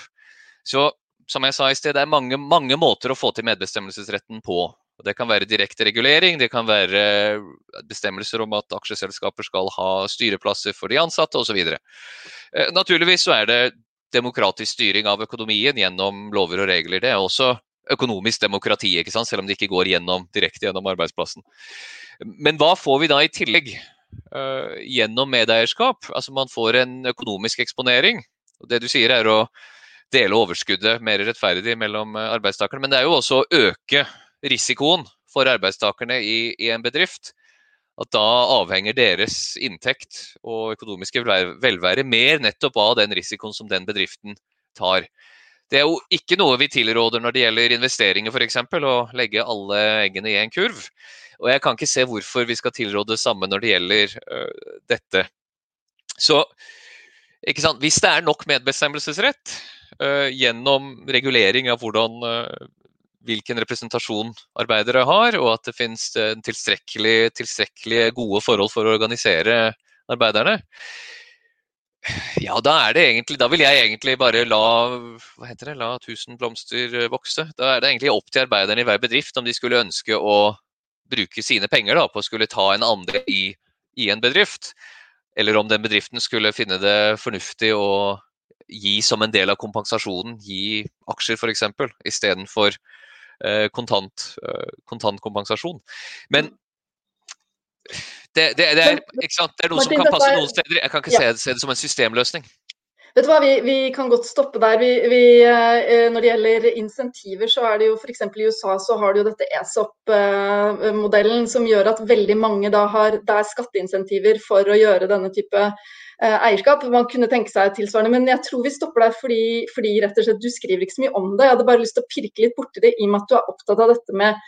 Så som jeg sa i sted, det er mange, mange måter å få til medbestemmelsesretten på. Det kan være direkte regulering, det kan være bestemmelser om at aksjeselskaper skal ha styreplasser for de ansatte osv. Eh, naturligvis så er det demokratisk styring av økonomien gjennom lover og regler. Det er også økonomisk demokrati, ikke sant? selv om det ikke går gjennom, direkte gjennom arbeidsplassen. Men hva får vi da i tillegg? Uh, gjennom medeierskap. Altså Man får en økonomisk eksponering. Det du sier er å dele overskuddet mer rettferdig mellom eh, arbeidstakerne. Men det er jo også å øke risikoen for arbeidstakerne i, i en bedrift. At da avhenger deres inntekt og økonomiske velvære mer nettopp av den risikoen som den bedriften tar. Det er jo ikke noe vi tilråder når det gjelder investeringer f.eks., å legge alle eggene i en kurv. Og jeg kan ikke se hvorfor vi skal tilråde det samme når det gjelder uh, dette. Så ikke sant? hvis det er nok medbestemmelsesrett, gjennom regulering av hvordan, uh, hvilken representasjon arbeidere har, og at det finnes uh, tilstrekkelig, tilstrekkelig gode forhold for å organisere arbeiderne. Ja, da egentlig Da vil jeg egentlig bare la hva heter det, la tusen blomster vokse. Da er det egentlig opp til arbeiderne i hver bedrift om de skulle ønske å bruke sine penger da, på å skulle ta en andel i, i en bedrift. Eller om den bedriften skulle finne det fornuftig å gi som en del av kompensasjonen, gi aksjer f.eks. istedenfor eh, kontant, eh, kontantkompensasjon. Men det, det, det, er, det, er, noe som kan passe noen steder. Jeg kan ikke se, se det som en systemløsning. Vet du hva, vi, vi, kan godt stoppe der. Vi, vi, eh, når det gjelder insentiver, så er det jo f.eks. i USA så har du jo dette ESOP-modellen som gjør at veldig mange da har det er skatteinsentiver for å gjøre denne type Eh, eierskap. Man kunne tenke seg tilsvarende, men jeg tror vi stopper der fordi, fordi, rett og slett du skriver ikke så mye om det. Jeg hadde bare lyst til å pirke litt borti det i og med at du er opptatt av dette med,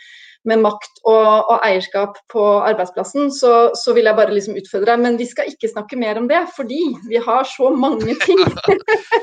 med makt og, og, eierskap på arbeidsplassen. Så, så, vil jeg bare liksom utfordre deg. Men vi skal ikke snakke mer om det, fordi vi har så mange ting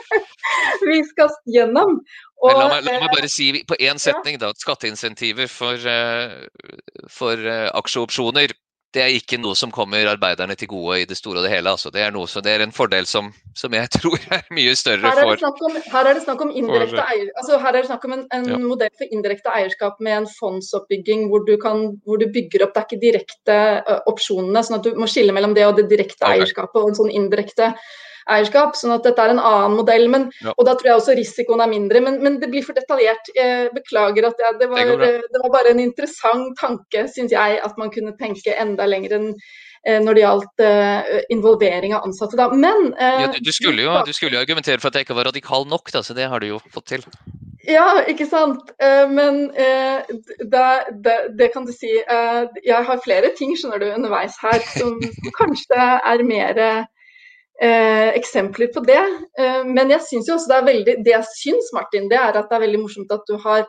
vi skal gjennom. Og, la, meg, la, meg, bare si på én setning da, at skatteinsentiver for, uh, for aksjeopsjoner det er ikke noe som kommer arbeiderne til gode i det store og det hele. Altså. Det, er noe, det er en fordel som, som, jeg tror er mye større her er for om, Her er det snakk om eier, altså her er det snakk om en, en ja. modell for indirekte eierskap med en fondsoppbygging hvor du, kan, hvor du bygger opp Det er ikke direkte uh, opsjonene, sånn at du må skille mellom det og det direkte okay. eierskapet og en sånn indirekte eierskap. sånn at dette er en annen modell. Men, ja. Og da tror jeg også risikoen er mindre. Men, men det blir for detaljert. Jeg beklager at jeg, det, var, det, det, var, bare en interessant tanke, syns jeg, at man kunne tenke enda lenger enn eh, når det gjaldt involvering av ansatte. Da. Men ja, du, du, skulle jo, du, skulle jo, argumentere for at jeg ikke var radikal nok, da, så det har du jo fått til. Ja, ikke sant. Men det, det, kan du si. jeg har flere ting skjønner du, underveis her som kanskje er mer eh, eksempler på det. Eh, men jeg syns jo også det er veldig Det jeg syns, Martin, det er at det er veldig morsomt at du har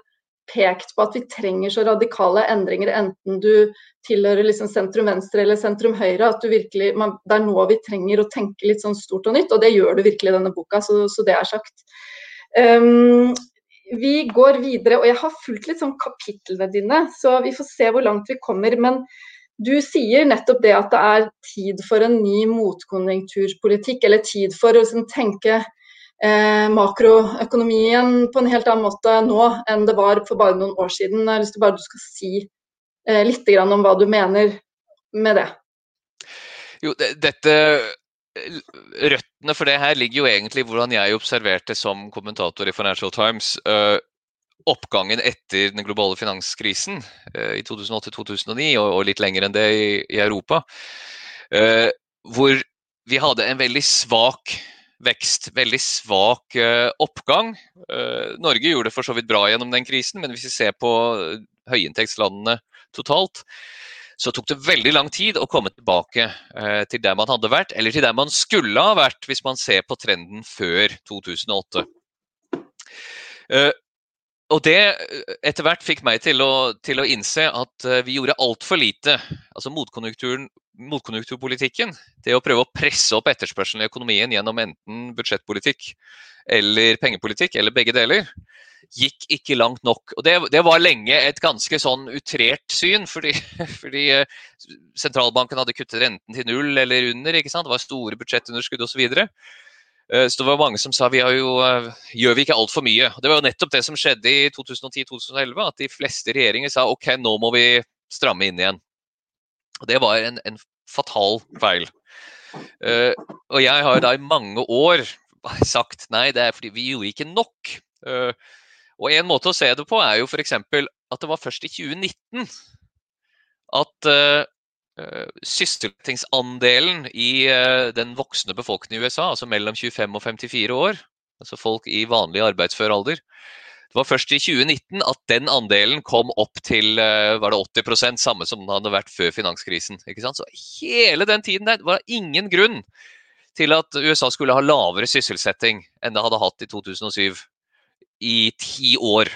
pekt på at vi trenger så radikale endringer, enten du tilhører liksom sentrum venstre eller sentrum høyre, at du virkelig, man, det er nå vi trenger å tenke litt sånn stort og nytt. Og det gjør du virkelig i denne boka, så, så det er sagt. Um, vi går videre, og jeg har fulgt litt sånn kapitlene dine, så vi får se hvor langt vi kommer. Men du sier nettopp det at det er tid for en ny motkonjunkturpolitikk, eller tid for å liksom, tenke eh, makroøkonomien på en helt annen måte nå enn det var for bare noen år siden. Jeg har lyst til bare du skal si eh, litt om hva du mener med det. Jo, dette Røttene for det her ligger jo egentlig i hvordan jeg observerte som kommentator i Financial Times uh, oppgangen etter den globale finanskrisen uh, i 2008-2009, og, litt lenger enn det i, Europa. Uh, hvor vi hadde en veldig svak vekst. Veldig svak uh, oppgang. Norge gjorde det for så vidt bra gjennom den krisen, men hvis vi ser på høyinntektslandene totalt, så tok det veldig lang tid å komme tilbake til der man hadde vært, eller til der man skulle ha vært, hvis man ser på trenden før 2008. Og det etter hvert fikk meg til å, til å innse at vi gjorde altfor lite. Altså motkonjunkturpolitikken, det å prøve å presse opp etterspørselen i økonomien gjennom enten budsjettpolitikk eller pengepolitikk, eller begge deler, gikk ikke langt nok. Og Det, det var lenge et ganske sånn utrert syn, fordi, fordi, eh, sentralbanken hadde kuttet renten til null eller under. ikke sant? Det var store budsjettunderskudd osv. Så, videre. Eh, så det var mange som sa vi har jo, eh, gjør vi ikke altfor mye. Det var jo nettopp det som skjedde i 2010-2011, at de fleste regjeringer sa ok, nå må vi stramme inn igjen. Og Det var en, en fatal feil. Uh, og jeg har da i mange år sagt nei, det er fordi vi gjorde ikke nok. Uh, og en måte å se det på er jo f.eks. at det var først i 2019 at uh, sysselsettingsandelen i den voksne befolkningen i USA, altså mellom 25 og 54 år, altså folk i vanlig arbeidsfør alder, det var først i 2019 at den andelen kom opp til eh, var det 80% samme som den hadde vært før finanskrisen. Ikke sant? Så hele den tiden der var ingen grunn til at USA skulle ha lavere sysselsetting enn det hadde hatt i 2007. I ti år.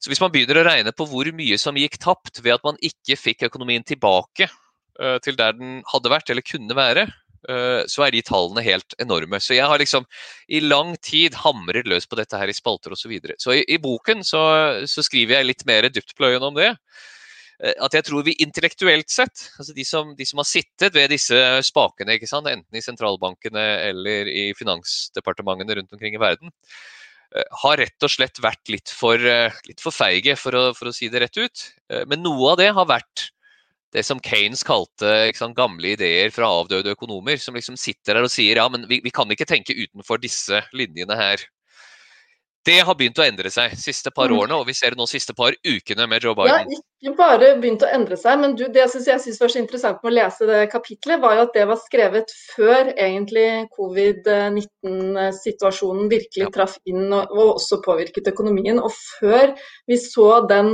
Så hvis man begynner å regne på hvor mye som gikk tapt ved at man ikke fikk økonomien tilbake uh, til der den hadde vært eller kunne være, uh, så er de tallene helt enorme. Så jeg har liksom i lang tid hamret løs på dette her i spalter osv. Så, videre. så i, i boken så, så, skriver jeg litt mer dyptpløyende om det. Eh, at jeg tror vi intellektuelt sett, altså de som, de som har sittet ved disse spakene, enten i sentralbankene eller i finansdepartementene rundt omkring i verden, har rett og slett vært litt for, litt for feige, for å, for å si det rett ut. Men noe av det har vært det som Kanes kalte sant, gamle ideer fra avdøde økonomer, som liksom sitter der og sier ja, men vi, vi, kan ikke tenke utenfor disse linjene her. Det har begynt å endre seg siste par mm. årene, og vi ser det nå siste par ukene med Joe Biden. Ja, ikke bare begynt å endre seg, men du, det synes jeg synes var så interessant med å lese det kapitlet, var jo at det var skrevet før egentlig covid-19-situasjonen virkelig ja. traff inn og, og også påvirket økonomien, og før vi så den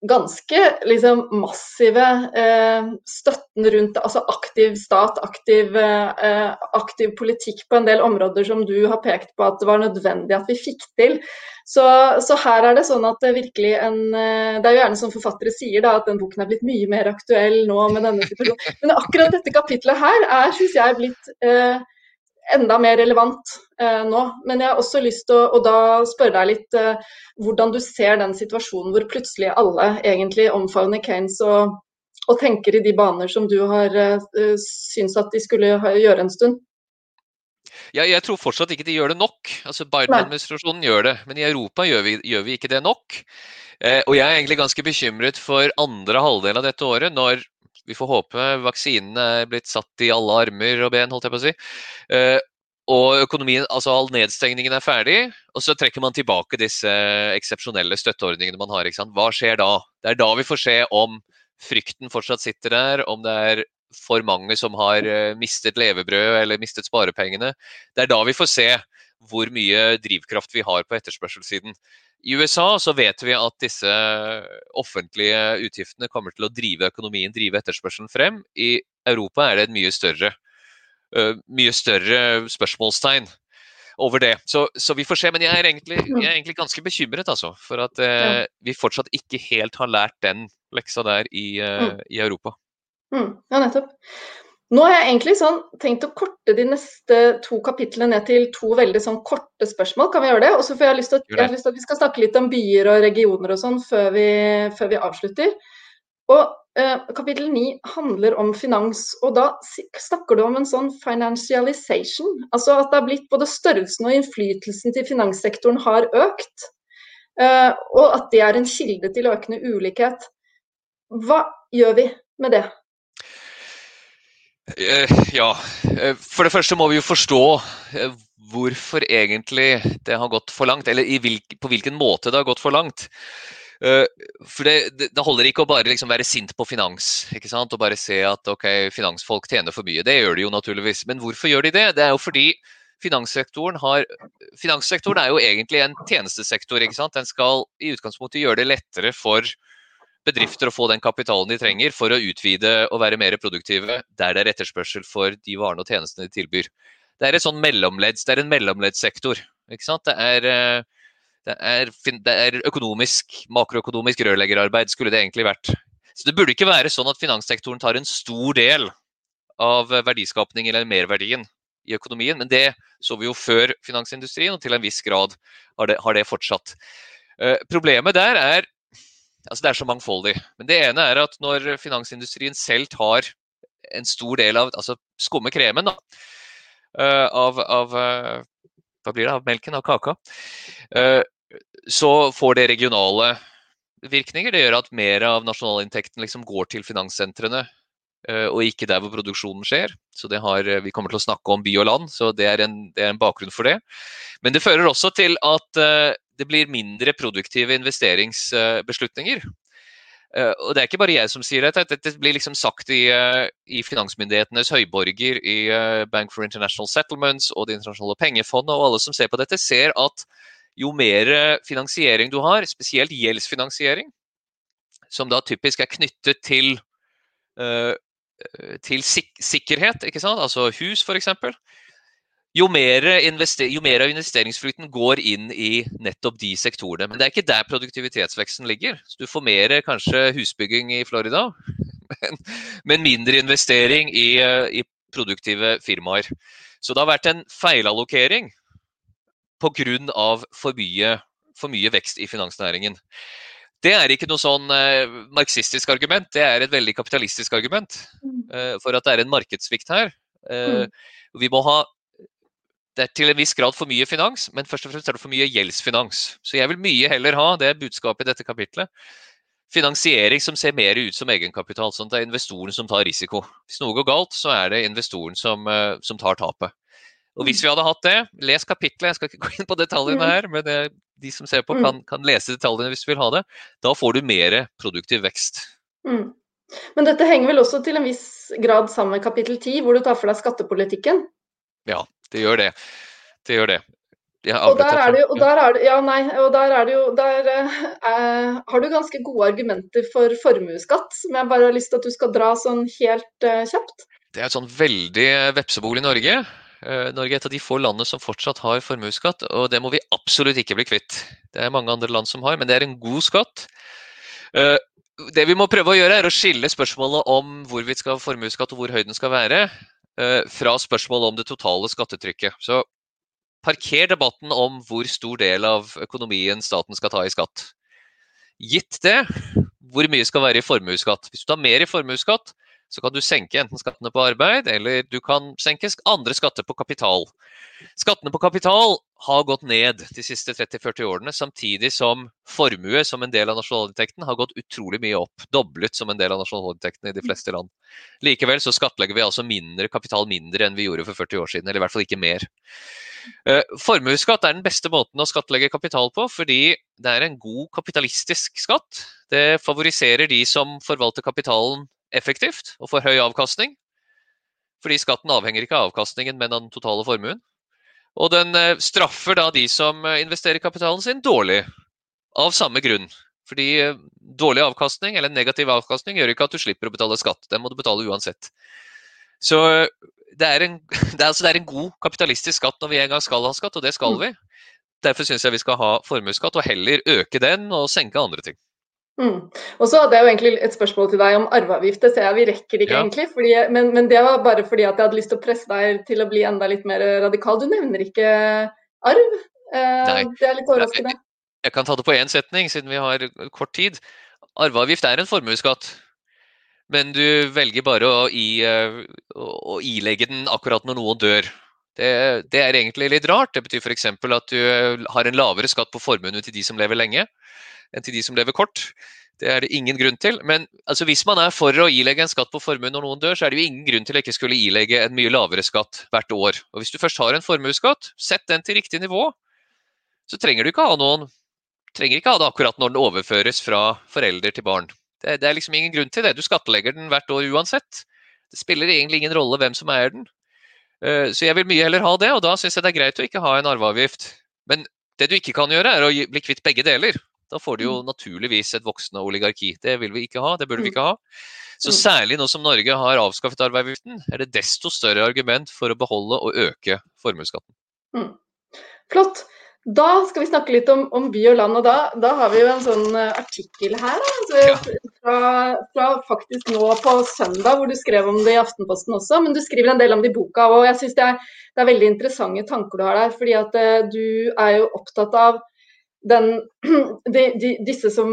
ganske liksom, massive eh, støtten rundt altså aktiv stat, aktiv, eh, aktiv, politikk på en del områder som du har pekt på at det var nødvendig at vi fikk til. Så, så her er det sånn at det virkelig en eh, Det er jo gjerne som forfattere sier, da, at den boken er blitt mye mer aktuell nå med denne situasjonen. Men akkurat dette kapitlet her er, syns jeg, blitt eh, enda mer relevant eh, nå. Men jeg har også lyst til å da spørre deg litt eh, hvordan du ser den situasjonen hvor plutselig alle egentlig omfavner Keynes og, og, tenker i de baner som du har eh, syns at de skulle gjøre en stund. Ja, jeg tror fortsatt ikke de gjør det nok. Altså Biden-administrasjonen gjør det, men i Europa gjør vi, gjør vi ikke det nok. Eh, og jeg er egentlig ganske bekymret for andre halvdel av dette året, når vi får håpe vaksinene er blitt satt i alle armer og ben, holdt jeg på å si. Uh, og økonomien, altså all nedstengningen er ferdig, og så trekker man tilbake disse eksepsjonelle støtteordningene man har. Hva skjer da? Det er da vi får se om frykten fortsatt sitter der, om det er for mange som har uh, mistet levebrød eller mistet sparepengene. Det er da vi får se hvor mye drivkraft vi har på etterspørselssiden. I USA så vet vi at disse offentlige utgiftene kommer til å drive økonomien, drive etterspørselen frem. I Europa er det et mye større, mye større spørsmålstegn. over det. Så, så, vi får se. Men jeg er egentlig, jeg er egentlig ganske bekymret altså, for at eh, vi fortsatt ikke helt har lært den leksa der i, eh, mm. i Europa. Mm. Ja, nettopp. Nå har jeg egentlig sånn, tenkt å korte de neste to kapitlene ned til to veldig sånn korte spørsmål. Kan vi gjøre det? Og så får jeg lyst til, jeg lyst til at vi skal snakke litt om byer og regioner og sånn før, før, vi avslutter. Og eh, Kapittel 9 handler om finans, og da snakker du om en sånn financialization. Altså at det har blitt både størrelsen og innflytelsen til finanssektoren har økt. Eh, og at det er en kilde til økende ulikhet. Hva gjør vi med det? Eh, ja. Eh, for det første må vi jo forstå eh, hvorfor egentlig det har gått for langt, eller hvilk, på hvilken måte det har gått for langt. For det, det holder ikke å bare liksom være sint på finans ikke sant? og bare se at ok, finansfolk tjener for mye. Det gjør de jo naturligvis. Men hvorfor gjør de det? Det er jo fordi finanssektoren, har, finanssektoren er jo egentlig en tjenestesektor. ikke sant? Den skal i utgangspunktet gjøre det lettere for bedrifter å få den kapitalen de trenger for å utvide og være mer produktive der det er etterspørsel for de varene og tjenestene de tilbyr. Det er, sånn mellomledds, det er en mellomleddssektor. Det er, eh, det er, det er økonomisk, makroøkonomisk rørleggerarbeid, skulle det egentlig vært. Så Det burde ikke være sånn at finanssektoren tar en stor del av verdiskapningen eller merverdien i økonomien, men det så vi jo før finansindustrien, og til en viss grad har det, har det fortsatt. Uh, problemet der er Altså det er så mangfoldig. Men det ene er at når finansindustrien selv tar en stor del av altså skumme kremen da, eh, av, av, eh, Hva blir det? Av melken? Av kaka. Eh, så får det regionale virkninger. Det gjør at mer av nasjonalinntekten liksom går til finanssentrene og ikke der hvor produksjonen skjer. Så har, Vi kommer til å snakke om by og land, så det er, en, det er en bakgrunn for det. Men det fører også til at det blir mindre produktive investeringsbeslutninger. Eh, og Det er ikke bare jeg som sier dette. Dette blir liksom sagt i, eh, i finansmyndighetenes høyborger, i eh, Bank for International Settlements og Det internasjonale pengefondet, og alle som ser på dette, ser at jo mer finansiering du har, spesielt gjeldsfinansiering, som da typisk er knyttet til, til sik sikkerhet, altså hus f.eks., jo mer, jo mer, av investeringsflyten går inn i nettopp de sektorene. Men det er ikke der produktivitetsveksten ligger. Så du får mer kanskje husbygging i Florida, men, men mindre investering i, i, produktive firmaer. Så det har vært en feilallokering pga. For, mye, for mye vekst i finansnæringen. Det er ikke noe sånn eh, marxistisk argument, det er et veldig kapitalistisk argument mm. eh, for at det er en markedssvikt her. Eh, mm. Vi må ha det er til en viss grad for mye finans, men først og fremst er det for mye gjeldsfinans. Så jeg vil mye heller ha, det er budskapet i dette kapitlet, finansiering som ser mer ut som egenkapital. Sånn at det er investoren som tar risiko. Hvis noe går galt, så er det investoren som, eh, som tar tapet. Og hvis vi hadde hatt det, les kapitlet, jeg skal ikke gå inn på detaljene mm. her, men det, de som ser på mm. kan, kan, lese detaljene hvis du vil ha det. Da får du mer produktiv vekst. Mm. Men dette henger vel også til en viss grad sammen med kapittel 10, hvor du tar for deg skattepolitikken? Ja, det gjør det. Det gjør det. Og der er det jo, og der er det, ja, nei, og der er det jo Der eh, har du ganske gode argumenter for formuesskatt, som jeg bare har lyst til at du skal dra sånn helt eh, kjapt. Det er et sånn veldig vepsebol i Norge. Eh, Norge er et av de få landene som fortsatt har formuesskatt, og det må vi absolutt ikke bli kvitt. Det er mange andre land som har, men det er en god skatt. Eh, det vi må prøve å gjøre, er å skille spørsmålet om hvorvidt skal ha formuesskatt og hvor høy den skal være, Eh, fra spørsmålet om det totale skattetrykket. Så parker debatten om hvor stor del av økonomien staten skal ta i skatt. Gitt det, hvor mye skal være i formuesskatt? Hvis du tar mer i formuesskatt, så kan du senke enten skattene på arbeid, eller du kan senke andre skatter på kapital. Skattene på kapital har gått ned de siste 30-40 årene, samtidig som formue som en del av nasjonalinntekten har gått utrolig mye opp. Doblet som en del av nasjonalinntekten i de fleste land. Likevel så skattlegger vi altså mindre kapital mindre enn vi gjorde for 40 år siden, eller i hvert fall ikke mer. Uh, formuesskatt er den beste måten å skattlegge kapital på, fordi det er en god kapitalistisk skatt. Det favoriserer de som forvalter kapitalen effektivt og får høy avkastning. Fordi skatten avhenger ikke av avkastningen, men av den totale formuen. Og den eh, straffer da de som eh, investerer kapitalen sin dårlig, av samme grunn. Fordi eh, dårlig avkastning eller negativ avkastning gjør ikke at du slipper å betale skatt. Den må du betale uansett. Så det, er en, det, er, altså, det er en god kapitalistisk skatt når vi en gang skal ha skatt, og det skal mm. vi. Derfor syns jeg vi skal ha formuesskatt, og heller øke den og senke andre ting. Mm. Og så hadde jeg jo egentlig et spørsmål til deg om arveavgift. Det ser jeg vi rekker ikke ja. egentlig. Fordi, men, men, det var bare fordi at jeg hadde lyst til å presse deg til å bli enda litt mer radikal. Du nevner ikke arv. Eh, det er litt overraskende. Jeg, jeg kan ta det på én setning, siden vi har kort tid. Arveavgift er en formuesskatt. Men du velger bare å, i, uh, å ilegge den akkurat når noen dør. Det, det, er egentlig litt rart. Det betyr f.eks. at du eh, har en lavere skatt på formuen til de som lever lenge, enn til de som lever kort. Det er det ingen grunn til. Men altså, hvis man er for å ilegge en skatt på formue når noen dør, så er det jo ingen grunn til å ikke skulle ilegge en mye lavere skatt hvert år. Og Hvis du først har en formuesskatt, sett den til riktig nivå. Så trenger du ikke ha noen trenger ikke ha det akkurat når den overføres fra forelder til barn. Det, det er liksom ingen grunn til det. Du skattlegger den hvert år uansett. Det spiller egentlig ingen rolle hvem som eier den. Uh, så jeg vil mye heller ha det, og da syns jeg det er greit å ikke ha en arveavgift. Men det du ikke kan gjøre, er å bli kvitt begge deler. Da får du jo mm. naturligvis et voksende oligarki. Det vil vi ikke ha, det burde vi mm. ikke ha. Så mm. særlig nå som Norge har avskaffet arveavgiften, er det desto større argument for å beholde og øke formuesskatten. Mm. Flott. Da skal vi snakke litt om, om by og land, og da, da, har vi jo en sånn uh, artikkel her. Altså, ja. fra, fra, faktisk nå på søndag, hvor du skrev om det i Aftenposten også. Men du skriver en del om det i boka, og jeg syns det, det, er veldig interessante tanker du har der. fordi at uh, du er jo opptatt av den, de, de, disse som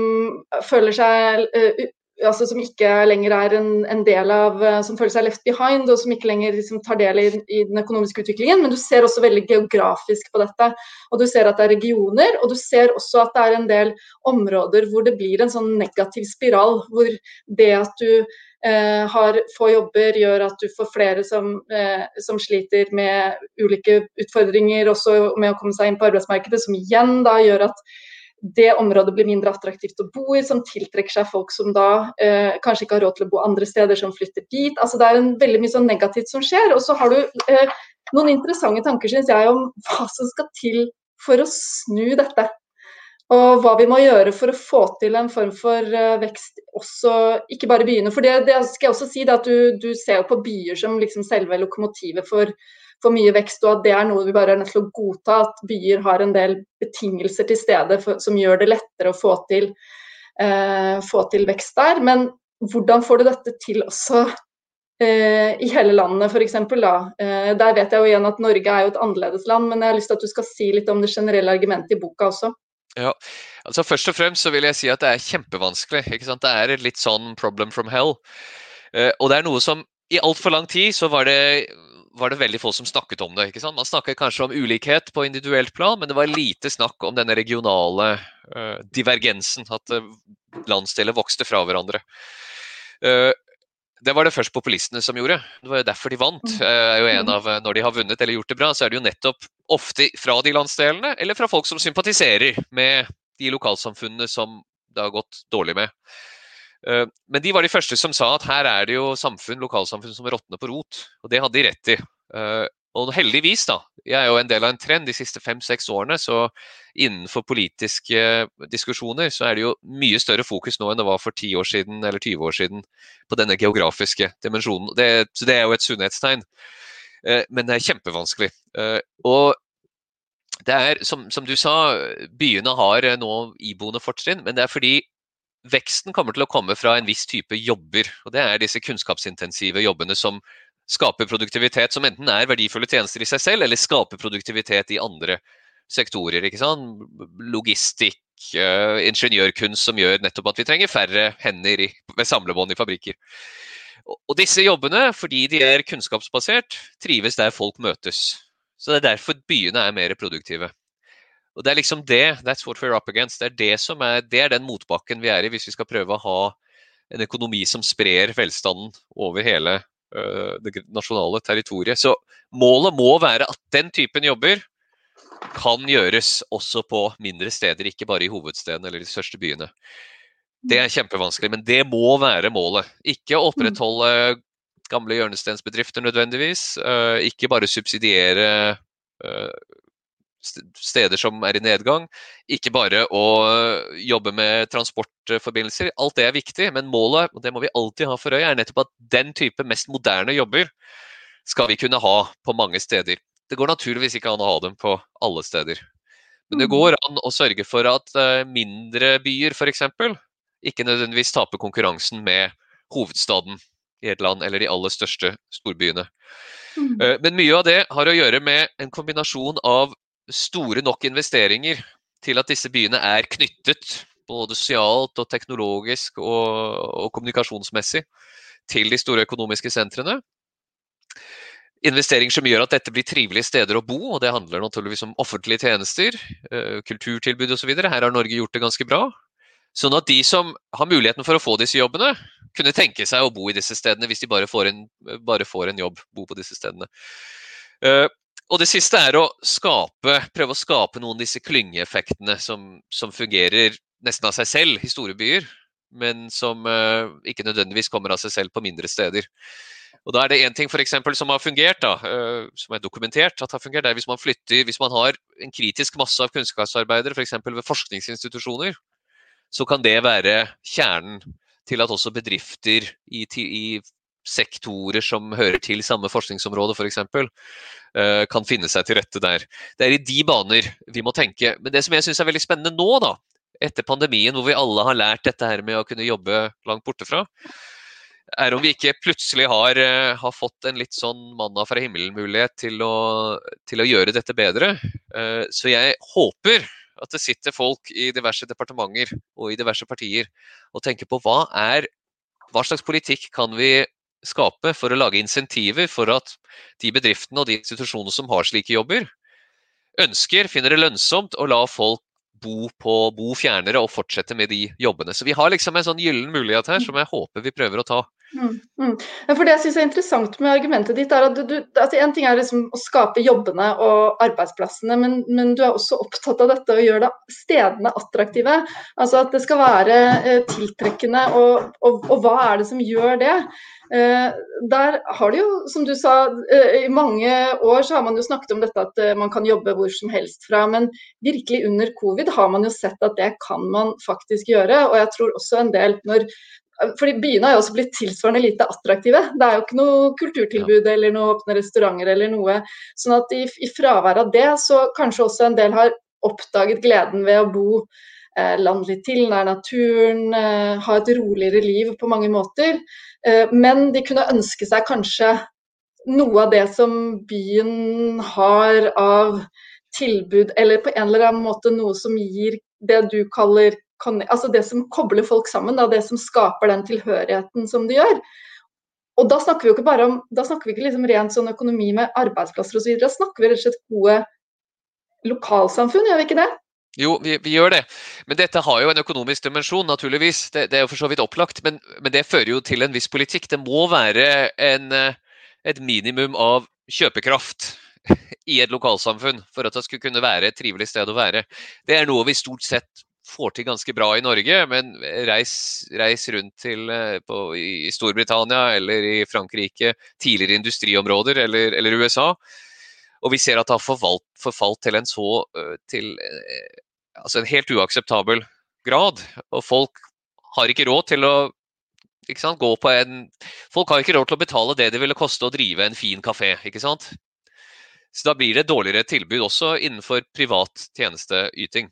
føler seg uh, altså, som ikke lenger er en, en, del av eh, Som føler seg left behind, og som ikke lenger liksom, tar del i, i, den økonomiske utviklingen. Men du ser også veldig geografisk på dette. Og du ser at det er regioner, og du ser også at det er en del områder hvor det blir en sånn negativ spiral. Hvor det at du har få jobber, gjør at du får flere som, eh, som, sliter med ulike utfordringer, også med å komme seg inn på arbeidsmarkedet, som igjen da gjør at det området blir mindre attraktivt å bo i, som tiltrekker seg folk som da eh, kanskje ikke har råd til å bo andre steder, som flytter dit. Altså Det er en veldig mye sånn negativt som skjer. Og så har du eh, noen interessante tanker, syns jeg, om hva som skal til for å snu dette. Og hva vi må gjøre for å få til en form for uh, vekst, også, ikke bare byene. For det, det skal jeg også si, at du, du ser jo på byer som liksom selve lokomotivet for for mye vekst, og at det er noe vi bare er nødt til å godta. At byer har en del betingelser til stede for, som gjør det lettere å få til, eh, få til vekst der. Men hvordan får du dette til også eh, i hele landet, f.eks. Eh, der vet jeg jo igjen at Norge er jo et annerledes land, men jeg har lyst til at du skal si litt om det generelle argumentet i boka også. Ja, altså Først og fremst så vil jeg si at det er kjempevanskelig. ikke sant? Det er et litt sånn problem from hell. Eh, og det er noe som i altfor lang tid så var det var det veldig få som snakket om det. ikke sant? Man snakket kanskje om ulikhet på individuelt plan, men det var lite snakk om denne regionale uh, divergensen. At uh, landsdeler vokste fra hverandre. Det var det først populistene som gjorde. Det var jo derfor de vant. Mm. er jo en av, Når de har vunnet eller gjort det bra, så er det jo nettopp ofte fra de landsdelene, eller fra folk som sympatiserer med de lokalsamfunnene som det har gått dårlig med. Eh, men de var de første som sa at her er det jo samfunn, lokalsamfunn som råtner på rot. Og det hadde de rett i. Eh, og heldigvis, da. Jeg er jo en del av en trend de siste fem-seks årene. Så innenfor politiske diskusjoner så er det jo mye større fokus nå enn det var for 10 år siden eller 20 år siden på denne geografiske dimensjonen. Det, så det er jo et sunnhetstegn. Eh, men det er kjempevanskelig. Og det er, som, som, du sa, byene har nå iboende fortrinn, men det er fordi veksten kommer til å komme fra en viss type jobber. og Det er disse kunnskapsintensive jobbene som skaper produktivitet, som enten er verdifulle tjenester i seg selv, eller skaper produktivitet i andre sektorer. ikke sant? Logistikk, uh, ingeniørkunst som gjør nettopp at vi trenger færre hender i, ved samlebånd i fabrikker. Og, disse jobbene, fordi de er kunnskapsbasert, trives der folk møtes. Så det er derfor byene er mer produktive. Og Det er liksom det that's what we're up against. Det er, det, som er, det er den motbakken vi er i hvis vi skal prøve å ha en økonomi som sprer velstanden over hele det nasjonale territoriet. Så målet må være at den typen jobber kan gjøres også på mindre steder, ikke bare i hovedstedene eller de største byene. Det er kjempevanskelig, men det må være målet. Ikke å opprettholde gamle hjørnestensbedrifter nødvendigvis. Uh, ikke bare subsidiere uh, steder som er i nedgang. Ikke bare å jobbe med transportforbindelser. Alt det er viktig, men målet, og det må vi alltid ha for øye, er nettopp at den type mest moderne jobber skal vi kunne ha på mange steder. Det går naturligvis ikke an å ha dem på alle steder. Men det mm. går an å sørge for at uh, mindre byer f.eks. ikke nødvendigvis taper konkurransen med hovedstaden i et land eller de aller største storbyene. Mm. Uh, men mye av det har å gjøre med en kombinasjon av store nok investeringer til at disse byene er knyttet både sosialt og teknologisk og, og kommunikasjonsmessig til de store økonomiske sentrene investeringer som gjør at dette blir trivelige steder å bo. og Det handler naturligvis om offentlige tjenester, eh, kulturtilbud osv. Her har Norge gjort det ganske bra. Sånn at de som har muligheten for å få disse jobbene, kunne tenke seg å bo i disse stedene hvis de bare får en, bare får en jobb. bo på disse stedene. Og det siste er å skape, prøve å skape noen av disse klyngeeffektene som, som fungerer nesten av seg selv i store byer, men som uh, ikke nødvendigvis kommer av seg selv på mindre steder. Og da er det én ting for eksempel, som har fungert, da, uh, som er dokumentert at har fungert, er hvis man flytter, hvis man har en kritisk masse av kunnskapsarbeidere f.eks. For ved forskningsinstitusjoner, så kan det være kjernen til at også bedrifter i, i sektorer som hører til samme forskningsområde f.eks., for uh, kan finne seg til rette der. Det er i de baner vi må tenke. Men det som jeg syns er veldig spennende nå, da, etter pandemien, hvor vi alle har lært dette her med å kunne jobbe langt borte fra, er om vi ikke plutselig har, eh, har fått en litt sånn manna fra himmelen-mulighet til, til, å gjøre dette bedre. Eh, så jeg håper at det sitter folk i diverse departementer og i diverse partier og tenker på hva, er, hva slags politikk kan vi skape for å lage insentiver for at de bedriftene og de institusjonene som har slike jobber, ønsker, finner det lønnsomt å la folk bo, på, bo fjernere og fortsette med de jobbene. Så vi har liksom en sånn gyllen mulighet her som jeg håper vi prøver å ta. Mm, mm. For Det jeg synes er interessant med argumentet ditt, er at du, altså En ting er liksom å skape jobbene og arbeidsplassene, men, men, du er også opptatt av dette å gjøre stedene attraktive. Altså At det skal være eh, tiltrekkende. Og, og, og, hva er det som gjør det? Eh, der har det jo, som du sa, eh, i mange år så har man jo snakket om dette at eh, man kan jobbe hvor som helst fra. Men virkelig under covid har man jo sett at det kan man faktisk gjøre. Og jeg tror også en del når fordi Byene har jo også blitt tilsvarende lite attraktive. Det er jo ikke noe kulturtilbud eller noe åpne restauranter eller noe. sånn at i, i fravær av det, så kanskje også en del har oppdaget gleden ved å bo landlig til, nær naturen, eh, ha et roligere liv på mange måter. Eh, men de kunne ønske seg kanskje noe av det som byen har av tilbud, eller på en eller annen måte noe som gir det du kaller altså det som kobler folk sammen, det som skaper den tilhørigheten som det gjør. Og da snakker vi jo ikke bare om, da snakker vi ikke liksom rent sånn økonomi med arbeidsplasser osv. Da snakker vi rett og slett gode lokalsamfunn, gjør vi ikke det? Jo, vi, vi, gjør det. Men dette har jo en økonomisk dimensjon, naturligvis. Det, det er jo for så vidt opplagt. Men, men, det fører jo til en viss politikk. Det må være en, et minimum av kjøpekraft i et lokalsamfunn for at det skulle kunne være et trivelig sted å være. Det er noe vi stort sett får til ganske bra i Norge, men reis, reis rundt til, eh, på, i Storbritannia eller i Frankrike, tidligere industriområder eller, eller USA, og vi ser at det har forfalt, forfalt til en så til, altså en helt uakseptabel grad. Og folk har ikke råd til å sant, gå på en Folk har ikke råd til å betale det det ville koste å drive en fin kafé, ikke sant. Så da blir det dårligere tilbud også innenfor privat tjenesteyting.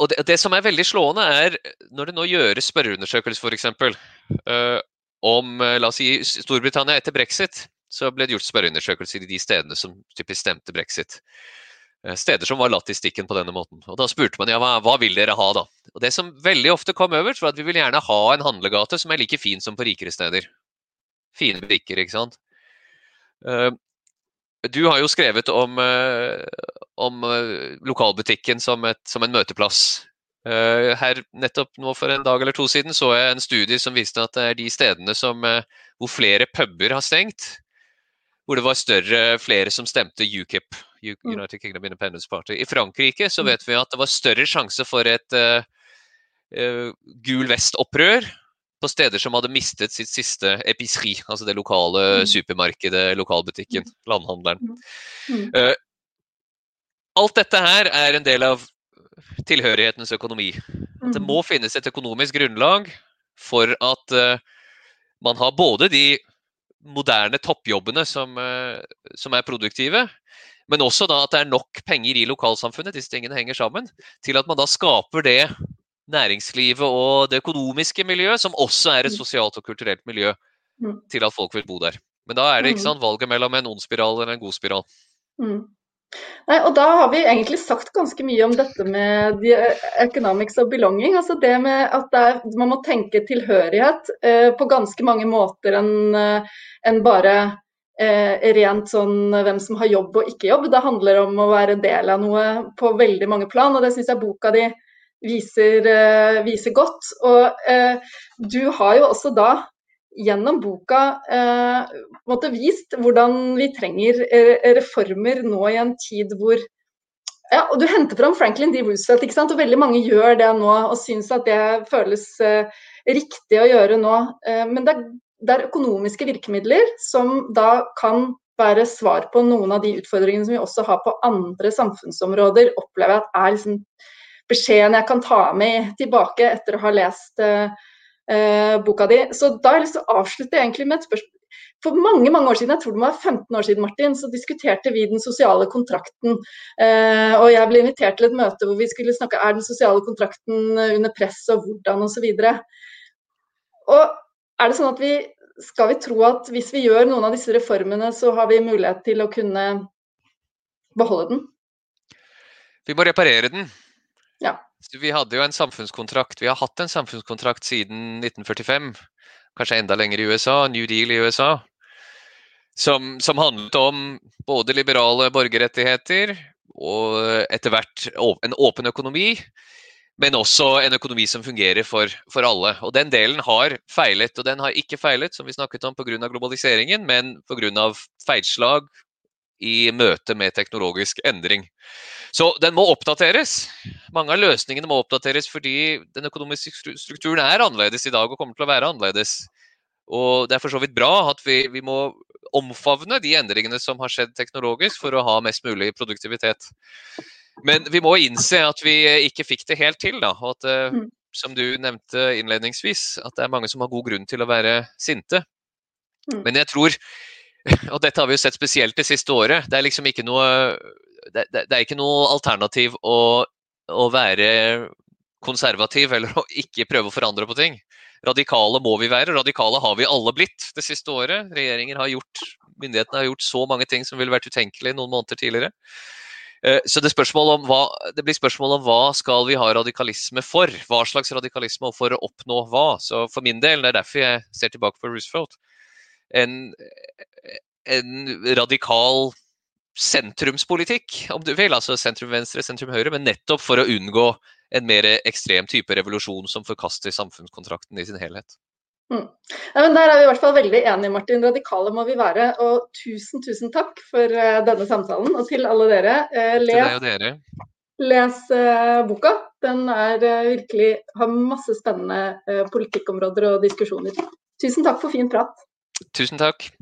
Og det, det, som er veldig slående, er når det nå gjøres spørreundersøkelser f.eks. Om la oss si Storbritannia etter brexit, så ble det gjort spørreundersøkelser i de stedene som typisk stemte brexit. Uh, steder som var latt i stikken på denne måten. Og Da spurte man ja, hva, hva vil dere ha da? Og Det som veldig ofte kom øverst, var at vi vil gjerne ha en handlegate som er like fin som på rikere steder. Fine brikker, ikke sant. Uh, du har jo skrevet om, eh, om eh, lokalbutikken som, et, som, en møteplass. Eh, her nettopp nå For en dag eller to siden så jeg en studie som viste at det er de stedene som, hvor flere puber har stengt, hvor det var større, flere som stemte UKIP. Mm. United Kingdom Independence Party. I Frankrike så mm. vet vi at det var større sjanse for et uh, uh, gul vest-opprør på steder som hadde mistet sitt siste episri, altså det lokale mm. supermarkedet, lokalbutikken, landhandleren. Uh, alt dette her er en del av tilhørighetens økonomi. At det må finnes et økonomisk grunnlag for at man har både de moderne toppjobbene som, som, er produktive. Men også da at det er nok penger i lokalsamfunnet, disse tingene henger sammen, til at man da skaper det næringslivet og det økonomiske miljøet, som også er et mm. sosialt og kulturelt miljø, mm. til at folk vil bo der. Men da er det ikke sant, valget mellom en ond spiral eller en god spiral. Mm. Nei, og Da har vi egentlig sagt ganske mye om dette med economics of belonging. altså det med at er, Man må tenke tilhørighet eh, på ganske mange måter enn eh, en bare eh, rent sånn hvem som har jobb og ikke jobb. Det handler om å være del av noe på veldig mange plan, og det syns jeg boka di viser, eh, viser godt. Og eh, du har jo også da gjennom boka eh, vist hvordan vi trenger eh, reformer nå i en tid hvor ja, og Du henter fram Franklin D. Roosevelt, ikke sant? og veldig mange gjør det nå og syns at det føles eh, riktig å gjøre nå. Eh, men det er, det er, økonomiske virkemidler som da kan være svar på noen av de utfordringene som vi også har på andre samfunnsområder. Opplever jeg at er liksom beskjeden jeg kan ta med tilbake etter å ha lest eh, boka di. Så da har jeg lyst til å avslutte egentlig med et spørsmål. For mange mange år siden, jeg tror det var 15 år siden, Martin, så diskuterte vi den sosiale kontrakten. Eh, og jeg ble invitert til et møte hvor vi skulle snakke er den sosiale kontrakten under press og hvordan osv. Og, og er det sånn at vi skal vi tro at hvis vi gjør noen av disse reformene, så har vi mulighet til å kunne beholde den? Vi må reparere den. Ja. Vi hadde jo en samfunnskontrakt, vi har hatt en samfunnskontrakt siden 1945, kanskje enda lenger i USA, New Deal i USA, som, som handlet om både liberale borgerrettigheter og etter hvert en åpen økonomi, men også en økonomi som fungerer for, for, alle. Og Den delen har feilet, og den har ikke feilet som vi snakket om pga. globaliseringen, men pga. feilslag i møte med teknologisk endring. Så den må oppdateres. Mange av løsningene må oppdateres fordi den økonomiske strukturen er annerledes i dag og kommer til å være annerledes. Og Det er for så vidt bra at vi, vi må omfavne de endringene som har skjedd teknologisk for å ha mest mulig produktivitet. Men vi må innse at vi ikke fikk det helt til. Da, og at, eh, mm. som du nevnte innledningsvis, at det er mange som har god grunn til å være sinte. Mm. Men jeg tror og dette har vi jo sett spesielt det siste året. Det er liksom ikke noe, det, det, det er ikke noe alternativ å, å, være konservativ eller å ikke prøve å forandre på ting. Radikale må vi være. Radikale har vi alle blitt det siste året. Regjeringen har gjort, Myndighetene har gjort så mange ting som ville vært utenkelig noen måneder tidligere. Eh, så det, hva, det, blir spørsmål om hva skal vi ha radikalisme for? Hva slags radikalisme og for å oppnå hva? Så For min del, det er derfor jeg ser tilbake på Roosevelt, en, en radikal sentrumspolitikk, om du vil. Altså sentrum-venstre, sentrum-høyre, men nettopp for å unngå en mer ekstrem type revolusjon som forkaster samfunnskontrakten i sin helhet. Mm. Ja, der er vi i hvert fall veldig enige, Martin. Radikale må vi være. Og tusen, tusen takk for uh, denne samtalen. Og til alle dere, uh, les, dere. les uh, boka. Den er virkelig har masse spennende politikkområder og diskusjoner. Tusen takk for fin prat. Tusen takk.